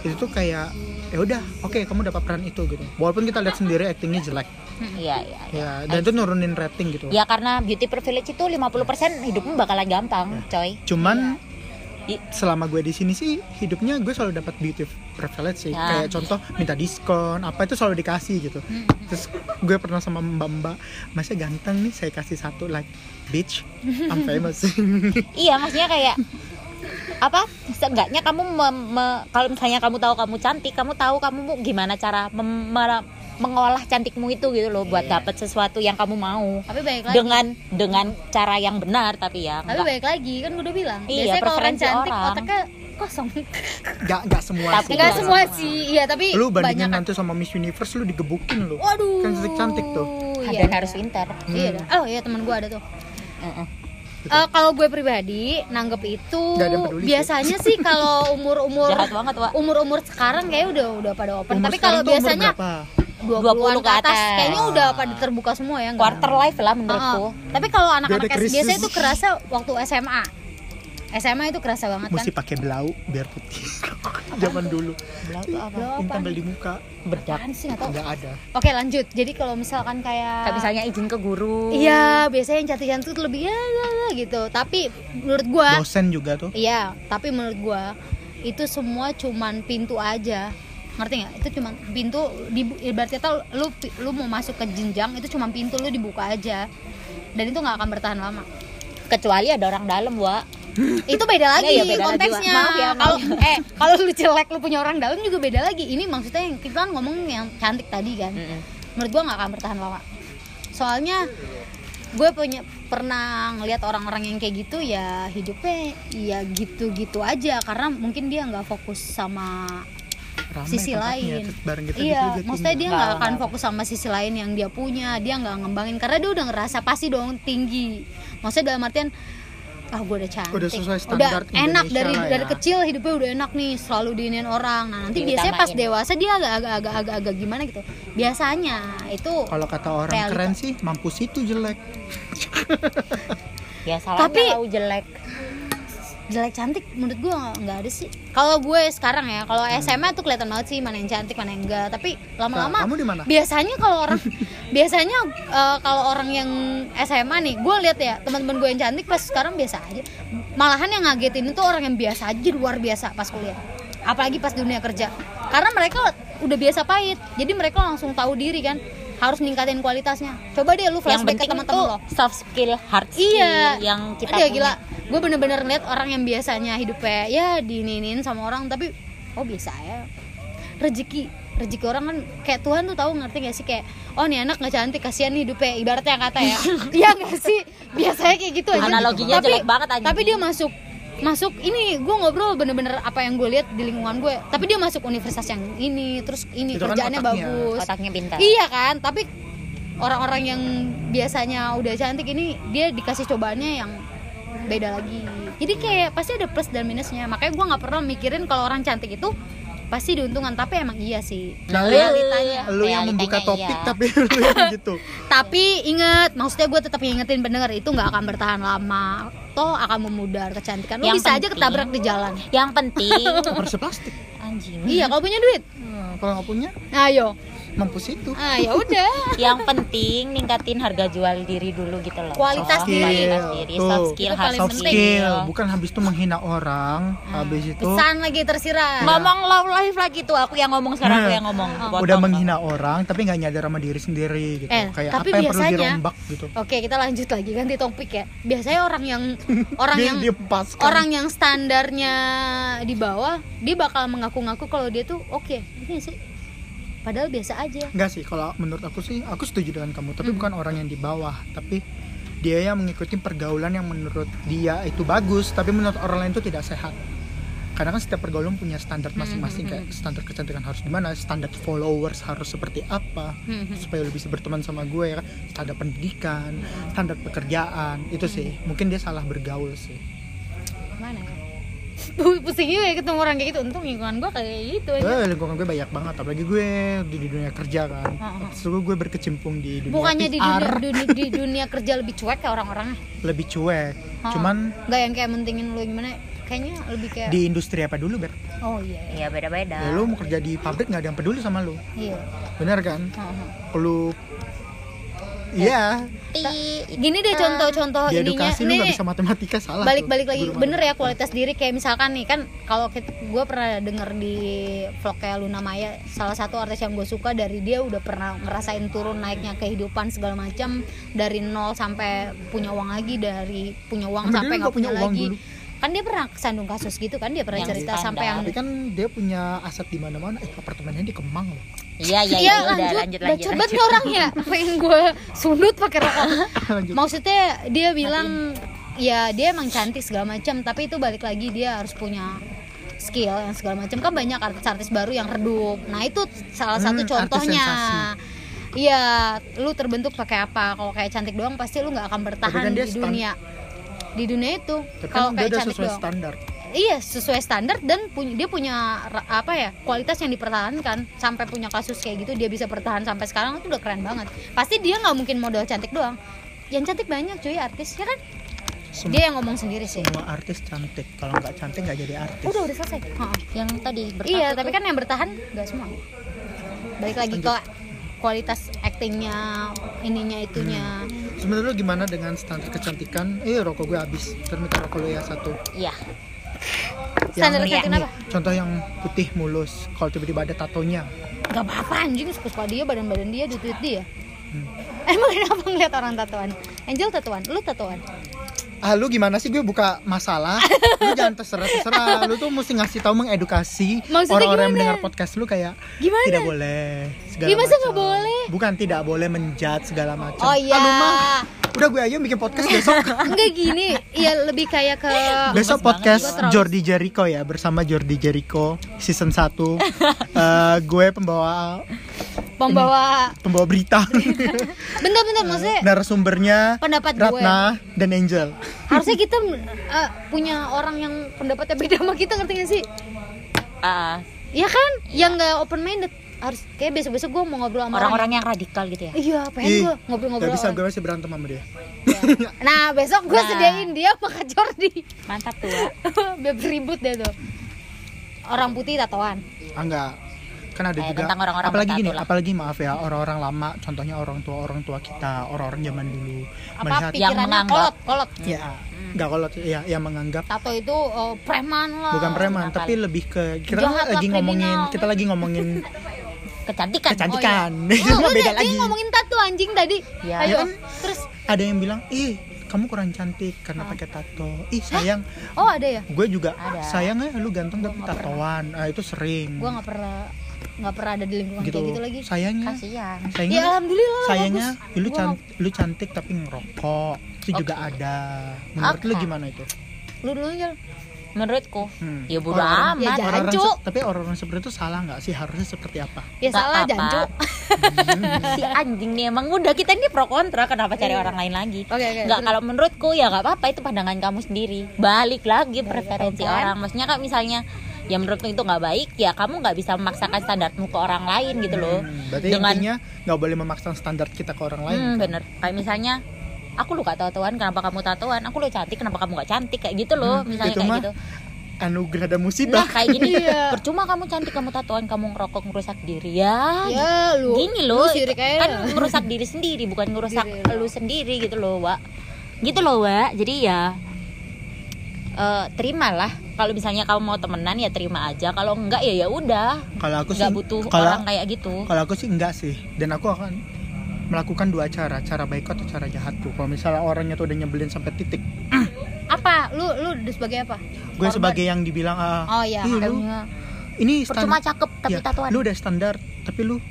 itu tuh kayak ya udah oke kamu dapat peran itu gitu. Walaupun kita lihat sendiri actingnya jelek. Iya iya ya dan itu nurunin rating gitu. Ya karena beauty privilege itu 50% hidupmu bakalan gampang coy. Cuman I- selama gue di sini sih hidupnya gue selalu dapat beauty privilege sih. Ya. kayak contoh minta diskon apa itu selalu dikasih gitu. Terus gue pernah sama mbak mbak masnya ganteng nih saya kasih satu like bitch I'm [LAUGHS] famous. [LAUGHS] Iya maksudnya kayak apa seenggaknya kamu me- me- kalau misalnya kamu tahu kamu cantik kamu tahu kamu gimana cara mem- me- mengolah cantikmu itu gitu loh buat dapat sesuatu yang kamu mau Tapi baik lagi. dengan dengan cara yang benar tapi ya Tapi enggak. baik lagi kan gue udah bilang. Iya, Biasanya kalau orang preferensi cantik orang. otaknya kosong. nggak nggak semua Tapi sih Enggak Iya. semua sih, iya tapi lu banyak. bandingin nanti sama Miss Universe lu digebukin lu Waduh. kan cantik cantik tuh Iya, dan harus pintar Iya, dah. oh iya teman gue ada tuh. Heeh. Eh, kalau gue pribadi nanggep itu biasanya sih kalau umur-umur [LAUGHS] jahat banget Wak umur-umur sekarang kayak udah udah pada open. Umur Tapi kalau umur biasanya? 20-an 20 ke atas, atas. kayaknya udah pada terbuka semua ya enggak? quarter life lah menurutku Oh, Tapi kalau anak-anak biasanya itu kerasa waktu SMA. SMA itu kerasa banget kan. mesti pakai blau biar putih [LAUGHS] zaman dulu apa? tampil di muka bedak nggak ada Oke lanjut. Jadi kalau misalkan kayak kayak misalnya izin ke guru Iya, biasanya yang cantik-cantik tuh lebih ya, ya, ya, gitu. Tapi menurut gua, dosen juga tuh iya, tapi menurut gua itu semua cuman pintu aja. Ngerti nggak? Itu cuman pintu di ibarat kata lu lu mau masuk ke jenjang itu cuma pintu lu dibuka aja. Dan itu nggak akan bertahan lama. kecuali ada orang dalam wa Itu beda lagi Iya, iya, beda lagi, konteksnya. Maaf ya, Kalau ya. eh kalau lu jelek lu punya orang dalam juga beda lagi. Ini maksudnya yang kita kan ngomong yang cantik tadi kan. menurut gua nggak akan bertahan lama. Soalnya gue punya pernah ngelihat orang-orang yang kayak gitu ya hidupnya ya gitu-gitu aja. Karena mungkin dia nggak fokus sama Ramai sisi lain. kita iya gitu juga maksudnya dia Nggak, akan fokus sama sisi lain yang dia punya. Dia nggak ngembangin karena dia udah ngerasa pasti dong tinggi. Maksudnya dalam artian ah gue udah cantik Udah sesuai udah standar enak Indonesia dari ya. dari kecil hidupnya udah enak nih selalu diinin orang nah nanti biasanya pas dewasa dia agak agak agak agak, agak gimana gitu biasanya itu Kalau kata orang Realita. keren sih, mampus itu jelek. ya salahnya Tapi- tahu jelek jelek cantik menurut gue nggak ada sih. Kalau gue sekarang ya kalau SMA tuh kelihatan banget sih mana yang cantik mana yang enggak. Tapi lama-lama Nah, kamu di mana? biasanya kalau orang [LAUGHS] biasanya eh, kalau orang yang SMA nih gue lihat ya teman-teman gue yang cantik pas sekarang biasa aja. Malahan yang ngagetin itu orang yang biasa aja luar biasa pas kuliah. Apalagi pas dunia kerja. Karena mereka udah biasa pahit jadi mereka langsung tahu diri kan harus ningkatin kualitasnya coba deh lu flashback ke teman-teman lo soft skill hard skill Iya, yang kita Ada punya gila. Gue bener-bener ngeliat orang yang biasanya hidupnya ya dininin sama orang tapi oh biasa ya. Rezeki, rezeki orang kan kayak Tuhan tuh tahu ngerti gak sih kayak oh nih anak nggak cantik kasihan nih hidupnya ibaratnya kata ya. [LAUGHS] Iya gak sih? Biasanya kayak gitu aja. Analoginya Tapi- jelek banget anjing. Tapi dia masuk masuk ini gue ngobrol bener-bener apa yang gue lihat di lingkungan gue tapi dia masuk universitas yang ini terus ini Itu kan kerjaannya otaknya. bagus otaknya pintar Iya kan, tapi orang-orang yang biasanya udah cantik ini dia dikasih cobaannya yang beda lagi. Jadi kayak pasti ada plus dan minusnya. Makanya gua nggak pernah mikirin kalau orang cantik itu pasti diuntungkan. Tapi emang iya sih. Nah, realitanya. lu yang membuka topik iya. tapi lu yang gitu. [LAUGHS] Tapi ingat, maksudnya gue tetap ngingetin pendengar itu nggak akan bertahan lama. Toh akan memudar kecantikan. Lu Yang bisa aja penting- ketabrak di jalan. yang penting Harusnya plastik. anjing iya, kalau punya duit. Hmm, kalau nggak punya, Ayo. Mampus itu. Ah, ya udah. [LAUGHS] yang penting ningkatin harga jual diri dulu gitu loh Kualitas Soft diri. kualitas diri Tuh. soft skill hard Soft penting. skill, bukan habis itu menghina orang, habis itu Pesan lagi tersirat. ngomong love life lagi tuh aku yang ngomong sekarang aku Nah, yang ngomong Oh. udah menghina orang tapi nggak nyadar sama diri sendiri gitu. Eh, Kayak tapi apa yang perlu biasanya- dirombak gitu. Oke, kita lanjut lagi ganti topik ya. Biasanya orang yang [LAUGHS] orang yang orang yang standarnya di bawah, dia bakal mengaku-ngaku kalau dia tuh oke. Ini sih. Padahal biasa aja. Enggak sih, kalau menurut aku sih, aku setuju dengan kamu. Hmm. Tapi bukan orang yang di bawah, tapi dia yang mengikuti pergaulan yang menurut dia itu bagus, tapi menurut orang lain itu tidak sehat. Karena kan setiap pergaulan punya standar Hmm, masing-masing kayak standar kecantikan harus di mana, standar followers harus seperti apa Hmm, supaya lu bisa berteman sama gue ya kan, standar pendidikan, standar pekerjaan itu sih. Mungkin dia salah bergaul sih. Mana ya? Pusing juga ya ketemu orang kayak gitu. Untung lingkungan gua kayak gitu aja. Eh, lingkungan gue banyak banget, apalagi gue di, di dunia kerja kan. Terus gue berkecimpung di dunia Bukannya di PR, dunia, dunia di dunia kerja lebih cuek kayak orang-orangnya. lebih cuek. Heeh. Cuman nggak yang kayak mentingin lu gimana? Kayaknya lebih kayak di industri apa dulu ber Oh iya. Iya beda-beda. ya lu mau kerja di pabrik nggak ada yang peduli sama lu Iya. bener kan Heeh. kalau iya. Ti- Gini deh contoh-contoh di ininya. edukasi lu nggak bisa matematika salah balik-balik lagi guru bener ya kualitas diri. Kayak misalkan nih kan kalau gue pernah denger di vlog kayak Luna Maya salah satu artis yang gue suka dari dia udah pernah ngerasain turun naiknya kehidupan segala macam dari nol sampai punya uang lagi dari punya uang Tapi sampai nggak punya punya, uang lagi. dulu. kan dia pernah kesandung kasus gitu kan dia pernah Yang cerita sampai yang tapi kan dia punya aset di mana-mana eh apartemennya di Kemang loh Iya iya Iya iya udah lanjut, lanjut lanjut. bacot banget nih orang [LAUGHS] ya pengen gue sundut pakai rokok? [LAUGHS] Lanjut. maksudnya dia bilang ya dia emang cantik segala macam tapi itu balik lagi dia harus punya skill yang segala macam kan banyak artis-artis baru yang redup. Nah itu salah satu Hmm, artis contohnya. iya lu terbentuk pakai apa? Kalau kayak cantik doang pasti lu nggak akan bertahan kan di dunia. Di dunia itu. Kalau kan dia kayak udah cantik doang. standar Iya sesuai standar dan punya dia punya apa ya kualitas yang dipertahankan sampai punya kasus kayak gitu dia bisa bertahan sampai sekarang itu udah keren banget. Pasti dia nggak mungkin modal cantik doang. Yang cantik banyak cuy artis ya kan? Semua, Dia yang ngomong sendiri sih. semua artis cantik kalau nggak cantik nggak jadi artis Udah udah selesai. Ha-ha. Yang tadi Iya tuh. tapi kan yang bertahan nggak semua. Balik lagi ke kualitas actingnya ininya itunya. sebenarnya lu gimana dengan standar kecantikan eh rokok gue habis terus minta rokok lu ya satu Iya. Standar yang, apa? contoh yang putih mulus kalau tiba-tiba ada tatonya Gak apa-apa anjing suka-suka dia badan-badan dia duit dia. Hmm. [LAUGHS] Emang kenapa ngeliat orang tatoan? Angel tatoan, lu tatoan? ah lu gimana sih gue buka masalah [LAUGHS] lu jangan terserah terserah lu tuh mesti ngasih tahu mengedukasi orang-orang yang gimana? mendengar podcast lu kayak Gimana? tidak boleh segala masa nggak macam. boleh? bukan tidak boleh menjat segala macam Oh iya. Ah, udah gue aja bikin podcast besok. [LAUGHS] Enggak gini, ya lebih kayak ke [LAUGHS] besok podcast Jordi Jericho ya bersama Jordi Jericho season 1 Eh, gue pembawa pembawa pembawa berita. [LAUGHS] Bentar-bentar maksudnya narasumbernya pendapat gue. Ratna dan Angel. Harusnya kita eh, punya orang yang pendapatnya beda sama kita ngerti gak sih? Ah, ya kan? Yang nggak open minded harus kayak besok besok gue mau ngobrol sama orang-orang yang radikal gitu ya? Iya pengen gue ngobrol-ngobrol gak bisa gue masih berantem sama dia? Nah besok gue Nah. sediain dia Kak Jordi. Mantap tuh Wak. [LAUGHS] biar ribut deh tuh. Orang putih tatoan. Ah enggak kan ada Eh, juga tentang orang-orang apalagi bertato gini lah. apalagi maaf ya orang-orang lama contohnya orang tua orang tua kita orang-orang zaman dulu apa melihat Yang pikirannya menganggap- kolot? Kolot ya enggak kalau ya yang menganggap. Tato itu oh, preman lah. Bukan preman tapi lebih ke kita Jahat lagi ngomongin kriminal. kita lagi ngomongin [LAUGHS] kecantikan. Kecantikan. Oh, [LAUGHS] mah udah, beda lagi. ngomongin tato anjing tadi. Ya. ayo Ya kan? terus. Ada yang bilang ih kamu kurang cantik karena pakai tato. Ih sayang. Oh ada ya? Gue juga Ada. sayang ya lu ganteng tapi tatoan. Ah, itu sering. Gue nggak pernah nggak pernah ada di lingkungan gitu, kayak gitu. lagi. Sayangnya. Kasihan. Sayangnya ya alhamdulillah sayangnya bagus. lu Gua can- lu cantik tapi ngerokok. Itu juga ada. Menurut lu Oke. gimana itu? Lu dulu aja menurutku. Hmm. ya bodo Orang- amat Ya, Jancu. se- tapi orang-orang seperti itu salah nggak sih? Harusnya seperti apa? Ya Nggak salah apa-apa. jancu [LAUGHS] si anjing nih emang udah kita ini pro kontra. Kenapa cari orang lain lagi? Oke, oke, nggak kalau menurutku ya nggak apa-apa. Itu pandangan kamu sendiri. Balik lagi preferensi orang. Maksudnya kan misalnya ya menurutmu itu nggak baik ya kamu nggak bisa memaksakan standarmu ke orang lain gitu loh. Hmm, berarti dengan nggak boleh memaksa standar kita ke orang lain hmm, kan? bener. Kayak misalnya aku lu gak tatoan kenapa kamu tatoan? Aku lu cantik kenapa kamu gak cantik? Kayak gitu loh Hmm, misalnya itu kayak mah gitu. anugerah dan nah musibah kayak gini. [LAUGHS] Iya. percuma kamu cantik kamu tatoan kamu ngerokok ngerusak diri ya. Ya lu gini loh lu sirik aja. kan ngerusak diri sendiri bukan ngerusak Diri lu. sendiri gitu loh Wak. Gitu loh Wak. Jadi ya eh terimalah. Kalau misalnya kamu mau temenan ya terima aja. Kalau enggak ya ya udah. Kalau aku sih nggak butuh kalau orang kayak gitu. kalau aku sih enggak sih. Dan aku akan melakukan dua cara cara baik atau cara jahatku kalau misalnya orangnya tuh udah nyebelin sampai titik. [CLEARS THROAT] Apa? Lu lu sebagai apa? Gue sebagai yang dibilang ah, oh iya "Ih, lu ini percuma stand- cakep tapi ya, tatoan. lu udah standar tapi lu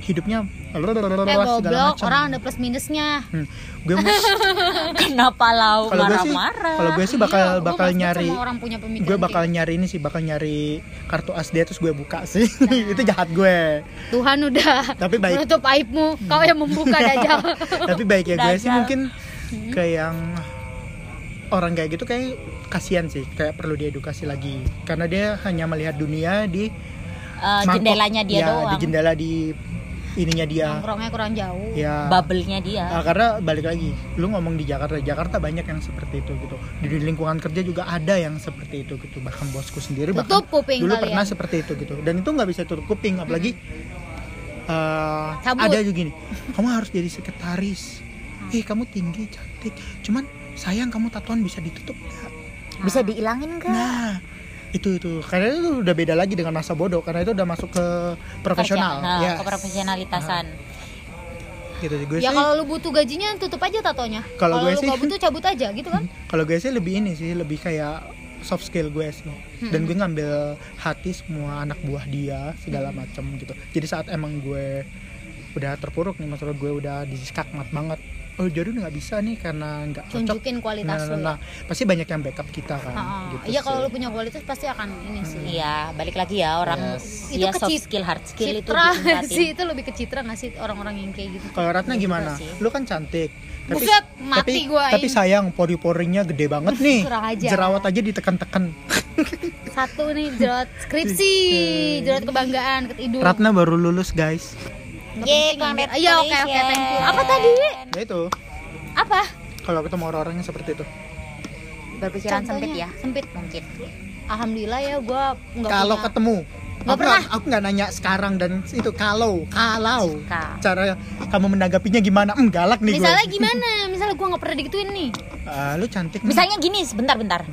hidupnya eh goblok orang ada plus minusnya. Hmm. gue mus- [LAUGHS] kenapa lau kalau gue sih marah-marah? kalau gue sih bakal Iya, bakal nyari orang punya gue bakal kayak nyari ini sih bakal nyari kartu as dia terus gue buka sih. [LAUGHS] Itu jahat gue gitu. Tuhan udah Tapi baik. menutup aibmu. Kau yang membuka [LAUGHS] dajal. Tapi baik ya gue sih mungkin Hmm. ke yang orang kayak gitu kayak kasihan sih kayak perlu diedukasi lagi. Karena dia hanya melihat dunia di mangkok. jendelanya dia ya, doang. di jendela di ininya dia. Nongkrongnya kurang jauh. Ya. Bubble-nya dia. Ah, karena balik lagi lu ngomong di Jakarta Jakarta banyak yang seperti itu gitu. Di lingkungan kerja juga ada yang seperti itu gitu. Bahkan bosku sendiri bahkan tutup kuping dulu kalian. pernah seperti itu gitu. Dan itu nggak bisa tutup kuping apalagi eh, Cabut. ada juga gini kamu harus jadi sekretaris. Ih kamu tinggi cantik. Cuman sayang kamu tatoan bisa ditutup nggak? Bisa dihilangin enggak nah itu itu. Karena itu udah beda lagi dengan masa bodoh karena itu udah masuk ke profesional. Nah, Yes. keprofesionalitasan gitu gue ya kalau lu butuh gajinya tutup aja tatonya. Kalau gue lu sih- gak butuh cabut aja gitu kan? [LAUGHS] Kalau gue sih lebih ini sih lebih kayak soft skill gue sih. Dan gue ngambil hati semua anak buah dia segala macam gitu. Jadi saat emang gue udah terpuruk nih masalah gue udah diskakmat banget oh jadi udah nggak bisa nih karena nggak cocok. Tunjukin kualitas nah, lu nah, ya. nah, pasti banyak yang backup kita kan Ha-ha. gitu iya kalau lu punya kualitas pasti akan ini sih. Iya, balik lagi ya orang Itu ya soft kecit- skill, hard skill itu citra ditingkatin. sih itu lebih ke citra nggak sih orang-orang yang kayak gitu? Kalau Ratna Iya gimana? sih. lu kan cantik. Tapi Buset, mati tapi, gua, tapi sayang pori-porinya gede banget nih. Ajar. jerawat aja ditekan-tekan. Satu nih jerawat skripsi jerawat kebanggaan ke hidung Ratna baru lulus guys Ambil. iya oke oke thank you. Apa tadi ya itu. Apa? Kalau ketemu orang-orang yang seperti itu. Berpikiran sempit Contohnya, ya. Sempit mungkin. Alhamdulillah ya gue nggak kalau punya ketemu. Nggak aku pernah. aku nggak nanya sekarang dan itu kalau kalau. Jika. cara kamu menanggapinya gimana? Hmm, galak nih misalnya gue. gimana? Misalnya gue nggak pernah digituin nih. Ah, lu cantik nih. misalnya gini sebentar bentar.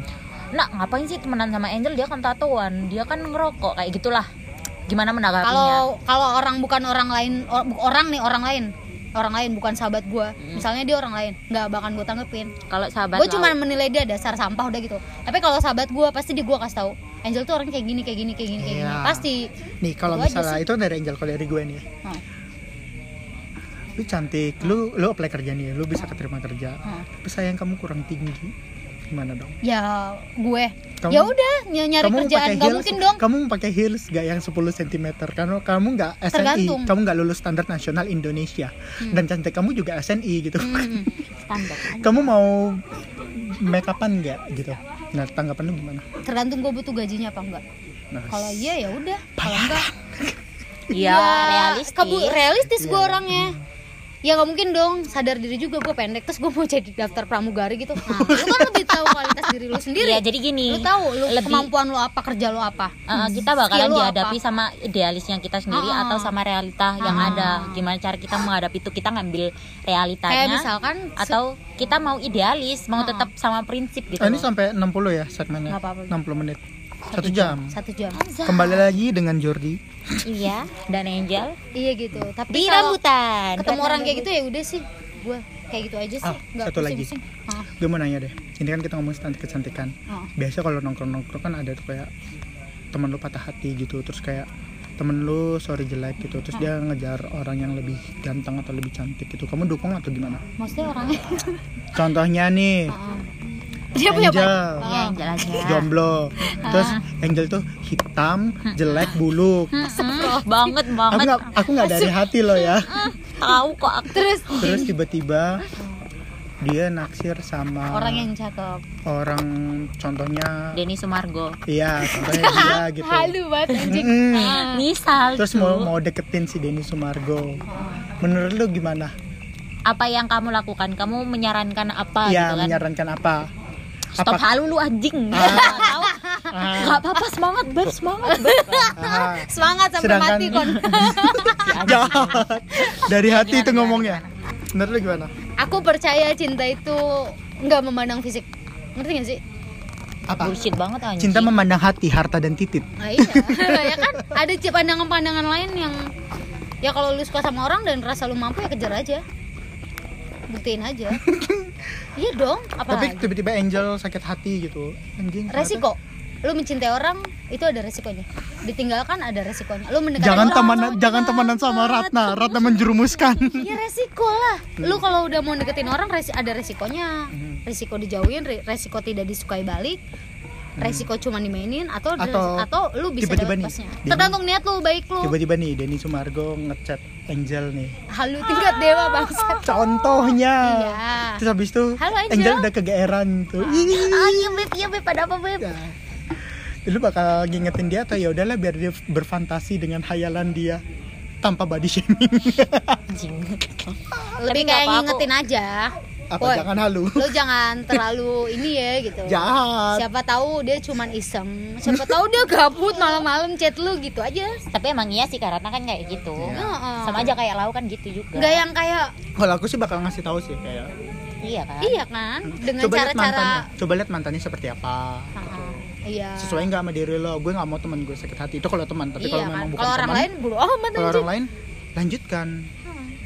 Nak ngapain sih temenan sama Angel? Dia kan tatoan. Dia kan ngerokok kayak gitulah gimana menanggapinya? Kalau kalau orang bukan orang lain or- orang nih orang lain. Orang lain bukan sahabat gue misalnya dia orang lain nggak bakal gue tanggepin. Kalau sahabat gue cuma menilai dia dasar sampah udah gitu. Tapi kalau sahabat gue pasti dia gue kasih tahu Angel tuh orang kayak gini kayak gini kayak gini kayak gini. Iya. pasti. Nih kalau misalnya itu dari Angel kalau dari gue nih ya. Hmm. lu cantik lu lu apply kerja nih lu bisa keterima kerja. Hmm. tapi sayang kamu kurang tinggi gimana dong? Ya gue. Kamu- ya udah ny- nyari kamu kerjaan. pakai gak heels mungkin dong. kamu pakai heels gak yang 10 cm karena kamu nggak SNI Tergantung. kamu nggak lulus standar nasional Indonesia. Dan cantik kamu juga SNI gitu. Hmm. [LAUGHS] standar kamu mau make upan nggak gitu? Nah tanggapan lu gimana? Tergantung gue butuh gajinya apa enggak nah, kalau iya ya udah. Kalau enggak [LAUGHS] Iya, realistis. kebu realistis gue orangnya ya nggak mungkin dong sadar diri juga gue pendek terus gue mau jadi daftar pramugari gitu nah lu kan lebih tahu kualitas diri lu sendiri Iya, jadi gini. lu tahu lu lebih- kemampuan lu apa kerja lu apa Uh, kita bakalan dihadapi apa? sama idealisnya kita sendiri Ah. atau sama realita yang Ah. ada. Gimana cara kita menghadapi itu? Kita ngambil realitanya kayak misalkan atau kita mau idealis, mau Ah. tetap sama prinsip gitu. Ah, ini sampai 60 ya segmennya Nggak apa-apa. 60 menit satu jam satu jam kembali lagi dengan Jordi Iya, dan Angel. Iya gitu. Tapi di kalau rambutan. ketemu orang kayak gitu ya udah sih. Gue kayak gitu aja sih. Ah, nggak satu lagi. Ah, gue mau nanya deh. Ini kan kita ngomong tentang kecantikan. Ah. biasa kalau nongkrong nongkrong kan ada tuh kayak temen lu patah hati gitu. Terus kayak temen lu sorry jelek gitu. Terus dia ngejar orang yang lebih ganteng atau lebih cantik gitu. Kamu dukung atau gimana? Maksudnya orangnya? Contohnya nih. Ah. Dia punya Angel. pacar. Iya, Angel aja. [LAUGHS] jomblo. Terus Angel tuh hitam jelek buluk. Hmm, banget aku banget. nggak aku nggak dari hati loh ya. Tahu kok aku. terus? Terus tiba-tiba dia naksir sama orang yang cakep. orang contohnya Denny Sumargo. iya contohnya dia [LAUGHS] gitu. Halu banget anjing. Misal terus tuh, mau mau deketin si Denny Sumargo. Menurut lu gimana? Apa yang kamu lakukan? Kamu menyarankan apa ya gitu kan? menyarankan apa Stop Apa- halu lu anjing. Ah. [LAUGHS] Tahu? Ah, Gak apa-apa semangat ber semangat ber. ah. semangat sampai Sedangkan- mati kon. Jahat [LAUGHS] dari hati itu ngomongnya. menurut lu gimana? Aku percaya cinta itu nggak memandang fisik. Ngerti gak sih? Apa? Bullshit banget anjing. cinta memandang hati harta dan titit nah, iya. [LAUGHS] Ya kan? Ada pandangan-pandangan lain yang ya kalau lu suka sama orang dan rasa lu mampu ya kejar aja buktiin aja. [LAUGHS] Iya dong apa tapi tiba-tiba Angel sakit hati gitu. Anjing resiko. Lu mencintai orang itu ada resikonya. Ditinggalkan ada resikonya. Lu mendekati jangan orang temenan jangan temenan sama Ratna. Ratna menjerumuskan. [LAUGHS] Ya resiko lah. Lu kalau udah mau deketin orang resi- ada resikonya. Hmm. resiko dijauhin re- resiko tidak disukai balik resiko cuma dimainin atau. Atau atau, lu bisa tiba-tiba dapet nih, pasnya tergantung niat lu baik lu tiba-tiba nih Denny Sumargo ngechat Angel nih halu tingkat dewa bangsat [LAUGHS] contohnya Iya. terus habis itu Halo, Angel. udah kegeeran tuh Ih. Ah iya beb, iya beb, ada apa beb? Ya. lu bakal ngingetin dia atau ya udahlah biar dia berfantasi dengan hayalan dia tanpa body shaming Anjing. [LAUGHS] lebih kayak ngingetin aja apa Woy, jangan halu. lu jangan terlalu ini ya gitu. Jahat. Siapa tahu dia cuman iseng. Siapa tahu dia gabut malam-malam chat lu gitu aja. Tapi emang iya sih karena kan kayak gitu. Heeh. Sama aja kayak lau kan gitu juga. nggak yang kayak kalau aku sih bakal ngasih tahu sih kayak Iya kan? iya kan? Dengan coba lihat mantannya. Cara-cara coba lihat mantannya seperti apa Ah, iya. Sesuai nggak sama diri lo? Gue nggak mau teman gue sakit hati. Itu kalau teman tapi iya kalau kan? memang bukan kalau orang teman lain bulu amat kalau orang lain lanjutkan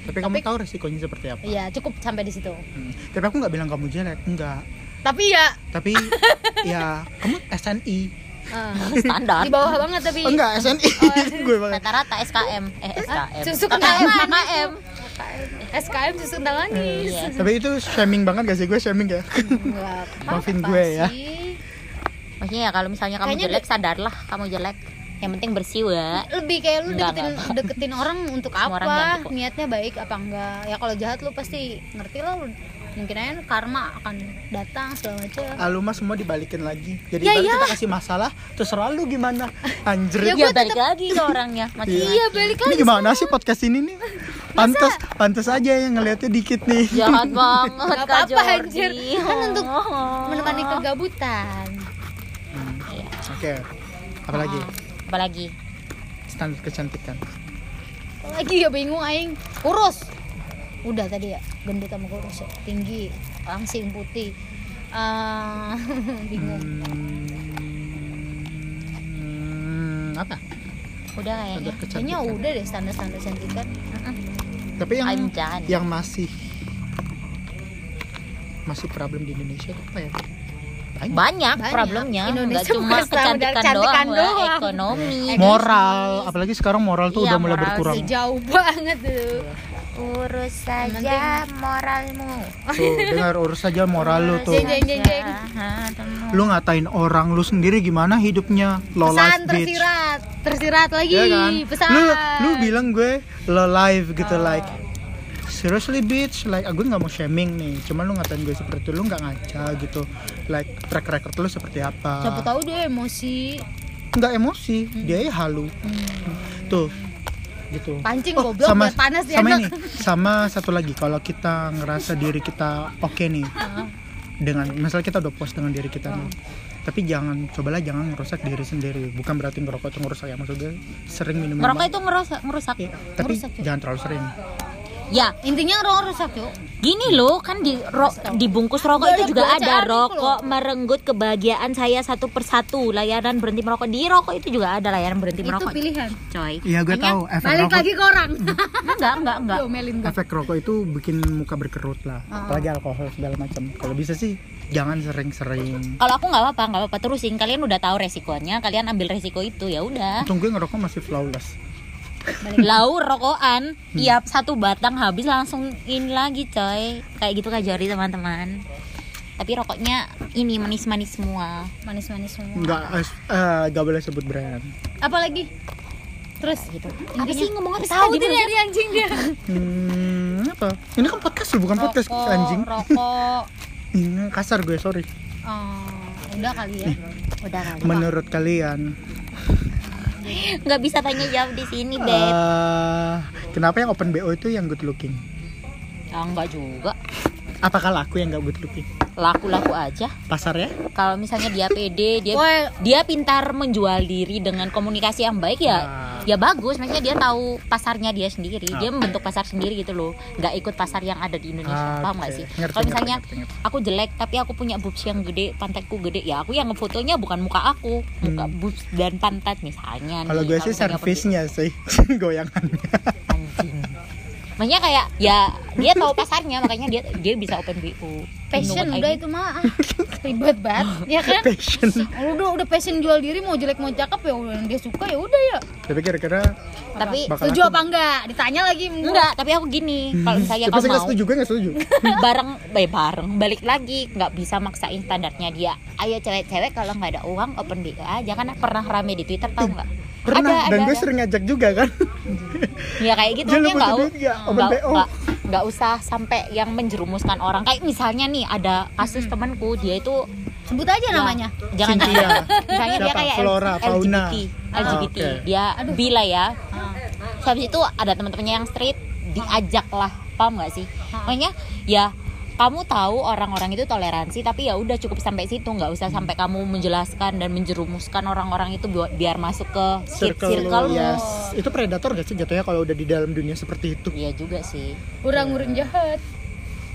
tapi kamu Tapi- tahu resikonya seperti apa iya cukup sampai di situ Hmm. tapi aku nggak bilang kamu jelek enggak tapi ya tapi [LAUGHS] ya kamu SNI eh, Standar. di bawah banget tapi oh, enggak SNI [LAUGHS] gue banget Rata-rata SKM. Eh SKM. susu manis KKM. SKM susu kental manis Iya. tapi itu shaming banget gak sih gue shaming ya Maafin gue ya. sih. Maksudnya ya kalau misalnya kamu Kayaknya jelek sadarlah kamu jelek. Yang penting bersih ya. lebih kayak lu Enggak, deketin enggak. deketin orang untuk Semua orang apa? ganti kok. niatnya baik apa enggak? Ya kalau jahat lu pasti ngerti lah. Lu mungkin aja karma akan datang segala macam Aluma semua dibalikin lagi. Jadi Ya baru kita kasih masalah terus selalu gimana. Anjir. Ya, gua balik tetep- lagi ke orangnya. Masih iya balik ini lagi gimana sih podcast ini nih? Pantas pantas aja yang ngelihatnya dikit nih. Jahat [LAUGHS] banget Gak Kak apa-apa Jordi. anjir. Kan untuk menemani kegabutan. Hmm, oke. Apalagi Apalagi? standar kecantikan. Lagi? Ya bingung aing. Kurus. Udah tadi ya gendut sama kurus ya. Tinggi langsing putih. Eh, [LAUGHS] bingung. Hmm, apa? Udah kayaknya. kayaknya kecantikan. udah deh standar standar cantikan tapi yang I'm done. yang masih masih problem di Indonesia itu apa ya banyak, Banyak. problemnya nggak Indonesia cuma bukan sama kecantikan, kecantikan doang, doang. Wak. ekonomi moral apalagi sekarang moral tuh Iya, udah mulai moral berkurang. Jauh banget tuh. urus saja moralmu tuh dengar urus saja moral lu tuh Jeng, jeng, jeng, jeng. lu ngatain orang lu sendiri gimana hidupnya lo Pesan life bitch tersirat, tersirat lagi. ya kan Pesan. lu lu bilang gue lo live gitu like seriously bitch. Like aku nggak mau shaming nih. Cuman lu ngatain gue seperti itu lu nggak ngaca gitu. Like track record lu seperti apa? Siapa tahu dia emosi. nggak emosi. Dia ya halu. Tuh. Gitu. Pancing Oh, goblok sama panas dia sama enak. ini. Sama satu lagi. Kalau kita ngerasa diri kita oke nih dengan misalnya kita udah puas dengan diri kita nih tapi jangan cobalah jangan merusak diri sendiri. Bukan berarti ngerokok itu ngerusak ya maksudnya sering minum ngerokok itu ngerusak ngerusak. Iya, tapi Ngerusak, jangan terlalu sering ya Intinya orang rusak, Cuk. gini loh kan di ro, dibungkus rokok itu juga ada. itu rokok merenggut kebahagiaan saya satu persatu. Layanan berhenti merokok. Di rokok itu juga ada layanan berhenti Itu merokok. pilihan. coy. Iya gue tahu efek Balik rokok lagi ke orang. [LAUGHS] enggak enggak enggak. Efek rokok itu bikin muka berkerut lah. Ah. apalagi alkohol segala macam. Kalau bisa sih jangan sering-sering. Kalau aku nggak apa-apa nggak apa-apa. Terusin. Kalian udah tahu resikonya kalian ambil resiko itu. Ya udah. Untung gue ngerokok masih flawless lau rokokan. Tiap satu batang habis langsung ini lagi coy. Kayak gitu kajari teman-teman. Tapi rokoknya ini manis-manis semua. Manis-manis semua. nggak eh, nggak boleh sebut brand. Apalagi? Terus? Gitu. Intinya- apa sih ngomong apa tahu dia dari anjing dia. hmm, apa? Ini kan podcast lu bukan podcast Rokok, anjing. Rokok. [LAUGHS] ini kasar gue sorry. Oh, udah kali ya. udah kali. Menurut kalian nggak bisa tanya jawab di sini beb. Eh, kenapa yang open bo itu yang good looking? Ya enggak juga apakah laku yang nggak good looking laku-laku aja pasar ya kalau misalnya dia pede dia dia pintar menjual diri dengan komunikasi yang baik ya Ah. ya bagus maksudnya dia tahu pasarnya dia sendiri dia Ah. membentuk pasar sendiri gitu loh nggak ikut pasar yang ada di Indonesia Ah, paham nggak oke. sih kalau misalnya ngerti, ngerti. aku jelek tapi aku punya boobs yang gede pantatku gede ya aku yang ngefotonya bukan muka aku muka boobs dan pantat misalnya Hmm. kalau nih. gue sih servisnya sih [LAUGHS] goyangannya anjing Makanya kayak ya dia tahu pasarnya makanya dia dia bisa open BO. Passion udah itu mah ah, ribet banget [LAUGHS] ya kan? Passion. Udah udah passion jual diri mau jelek mau cakep ya udah dia suka ya udah ya. Tapi kira-kira Tapi setuju aku- apa enggak? Ditanya lagi. Enggak, tapi aku gini, kalau misalnya kau saya nggak mau setuju gue nggak setuju? [LAUGHS] bareng eh, bareng balik lagi nggak bisa maksain standarnya dia. Ayo cewek-cewek kalau nggak ada uang open BO aja kan pernah rame di twitter tau nggak pernah dan gue sering ngajak juga kan. Ya kayak gitu. Dia nggak nggak? Nggak usah sampai yang menjerumuskan orang. Kayak misalnya nih ada kasus temanku dia itu sebut aja ya, namanya. jangan Cynthia. misalnya dia kayak Flora, LGBT Fauna. LGBT Ah, oke. dia bila ya. Ah. Habis itu ada teman-temannya yang street diajak lah paham nggak sih? Makanya ya kamu tahu orang-orang itu toleransi tapi ya udah cukup sampai situ. Nggak usah sampai kamu menjelaskan dan menjerumuskan orang-orang itu buat biar masuk ke circle, circle yes. Itu predator gak sih jatuhnya kalau udah di dalam dunia seperti itu? Iya juga sih. Urang-urang jahat.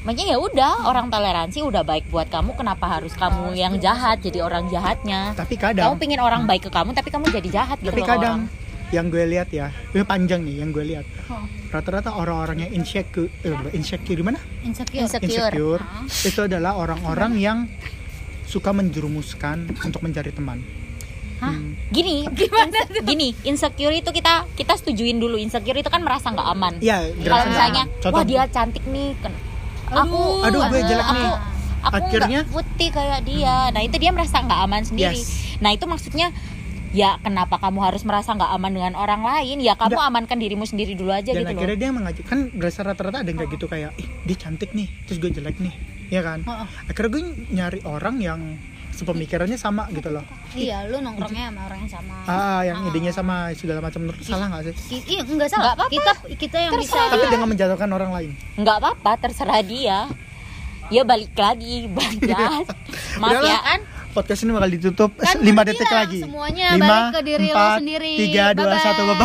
Makanya ya udah orang toleransi udah baik buat kamu. Kenapa harus kamu yang jahat jadi orang jahatnya? Tapi kamu kadang pingin orang baik ke kamu tapi kamu jadi jahat gitu tapi kadang orang. Yang gue lihat ya ini panjang nih yang gue lihat Oh. rata-rata orang-orang yang insecure eh, insecure gimana insecure Insecure. insecure itu adalah orang-orang yang suka menjerumuskan untuk mencari teman Hah? Hmm. Gini, gimana gini, insecure itu kita kita setujuin dulu. Insecure itu kan merasa nggak aman. Iya, Kalau misalnya, contoh wah dia cantik nih, kan aku, Aduh, gue jelek aku, nih. Aku Akhirnya- nggak putih kayak dia. Nah itu dia merasa nggak aman sendiri. Yes. Nah itu maksudnya ya kenapa kamu harus merasa nggak aman dengan orang lain? Ya kamu Nggak. amankan dirimu sendiri dulu aja dan gitu loh. akhirnya dia mengajak kan berasa rata-rata ada yang kayak gitu kayak ih dia cantik nih terus gue jelek nih ya kan Oh, oh. akhirnya gue nyari orang yang sepemikirannya sama gitu loh iya lu nongkrongnya sama orang yang sama ah yang idenya sama segala macam menurut salah nggak sih iya enggak salah Nggak apa-apa. kita kita yang bisa tapi dengan menjatuhkan orang lain Nggak apa-apa, terserah dia. Ya balik lagi, balik. [LAUGHS] Maaf Udahlah. ya kan. Podcast ini bakal ditutup Kan 5 udah detik lagi semuanya Lima, balik ke diri lo empat, sendiri. tiga dua Bye-bye. satu bye